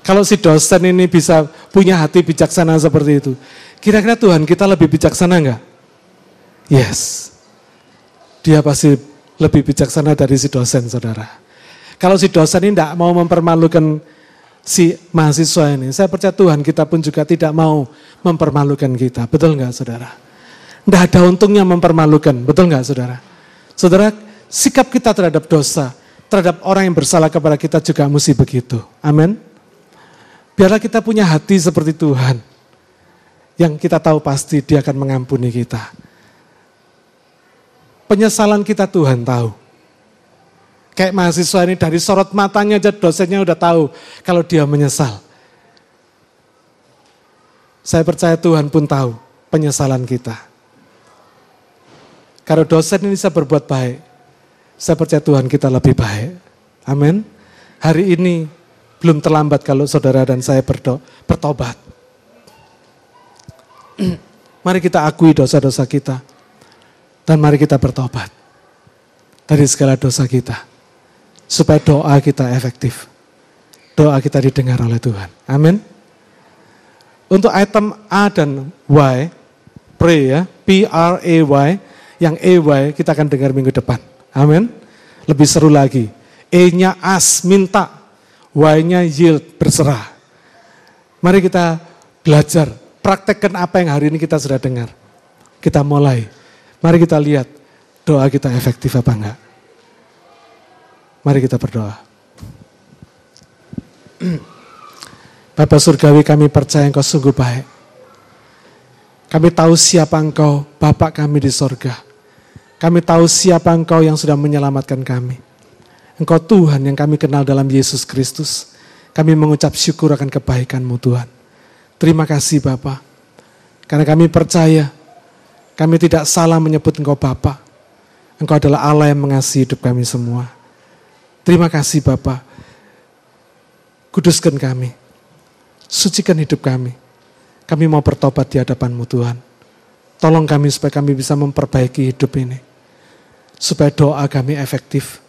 kalau si dosen ini bisa punya hati bijaksana seperti itu, kira-kira Tuhan kita lebih bijaksana nggak? Yes. Dia pasti lebih bijaksana dari si dosen saudara. Kalau si dosen ini tidak mau mempermalukan si mahasiswa ini, saya percaya Tuhan kita pun juga tidak mau mempermalukan kita. Betul nggak saudara? Tidak ada untungnya mempermalukan, betul nggak saudara? Saudara, sikap kita terhadap dosa, terhadap orang yang bersalah kepada kita juga mesti begitu. Amin. Biarlah kita punya hati seperti Tuhan. Yang kita tahu pasti dia akan mengampuni kita. Penyesalan kita Tuhan tahu. Kayak mahasiswa ini dari sorot matanya aja dosennya udah tahu kalau dia menyesal. Saya percaya Tuhan pun tahu penyesalan kita. Kalau dosen ini bisa berbuat baik, saya percaya Tuhan kita lebih baik. Amin. Hari ini belum terlambat kalau saudara dan saya berdo, bertobat. mari kita akui dosa-dosa kita. Dan mari kita bertobat. Dari segala dosa kita. Supaya doa kita efektif. Doa kita didengar oleh Tuhan. Amin. Untuk item A dan Y, pray ya, P-R-A-Y, yang EY kita akan dengar minggu depan. Amin. Lebih seru lagi. E-nya as, minta. Y-nya yield, berserah. Mari kita belajar, praktekkan apa yang hari ini kita sudah dengar. Kita mulai. Mari kita lihat doa kita efektif apa enggak. Mari kita berdoa. Bapak Surgawi kami percaya Engkau sungguh baik. Kami tahu siapa Engkau, Bapak kami di sorga. Kami tahu siapa Engkau yang sudah menyelamatkan kami. Engkau Tuhan yang kami kenal dalam Yesus Kristus. Kami mengucap syukur akan kebaikan-Mu Tuhan. Terima kasih Bapa. Karena kami percaya, kami tidak salah menyebut Engkau Bapa. Engkau adalah Allah yang mengasihi hidup kami semua. Terima kasih Bapa. Kuduskan kami. Sucikan hidup kami. Kami mau bertobat di hadapan-Mu Tuhan. Tolong kami supaya kami bisa memperbaiki hidup ini supaya doa kami efektif,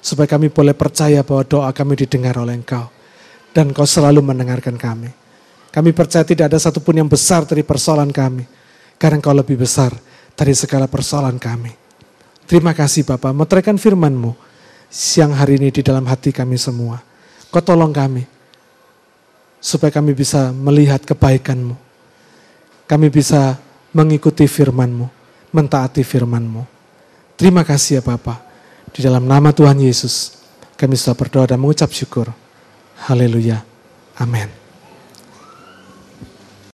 supaya kami boleh percaya bahwa doa kami didengar oleh Engkau, dan Engkau selalu mendengarkan kami. Kami percaya tidak ada satupun yang besar dari persoalan kami, karena Engkau lebih besar dari segala persoalan kami. Terima kasih Bapak, meteraikan firman-Mu siang hari ini di dalam hati kami semua. Kau tolong kami, supaya kami bisa melihat kebaikan-Mu. Kami bisa mengikuti firman-Mu, mentaati firman-Mu. Terima kasih ya Bapak. Di dalam nama Tuhan Yesus, kami sudah berdoa dan mengucap syukur. Haleluya. Amin.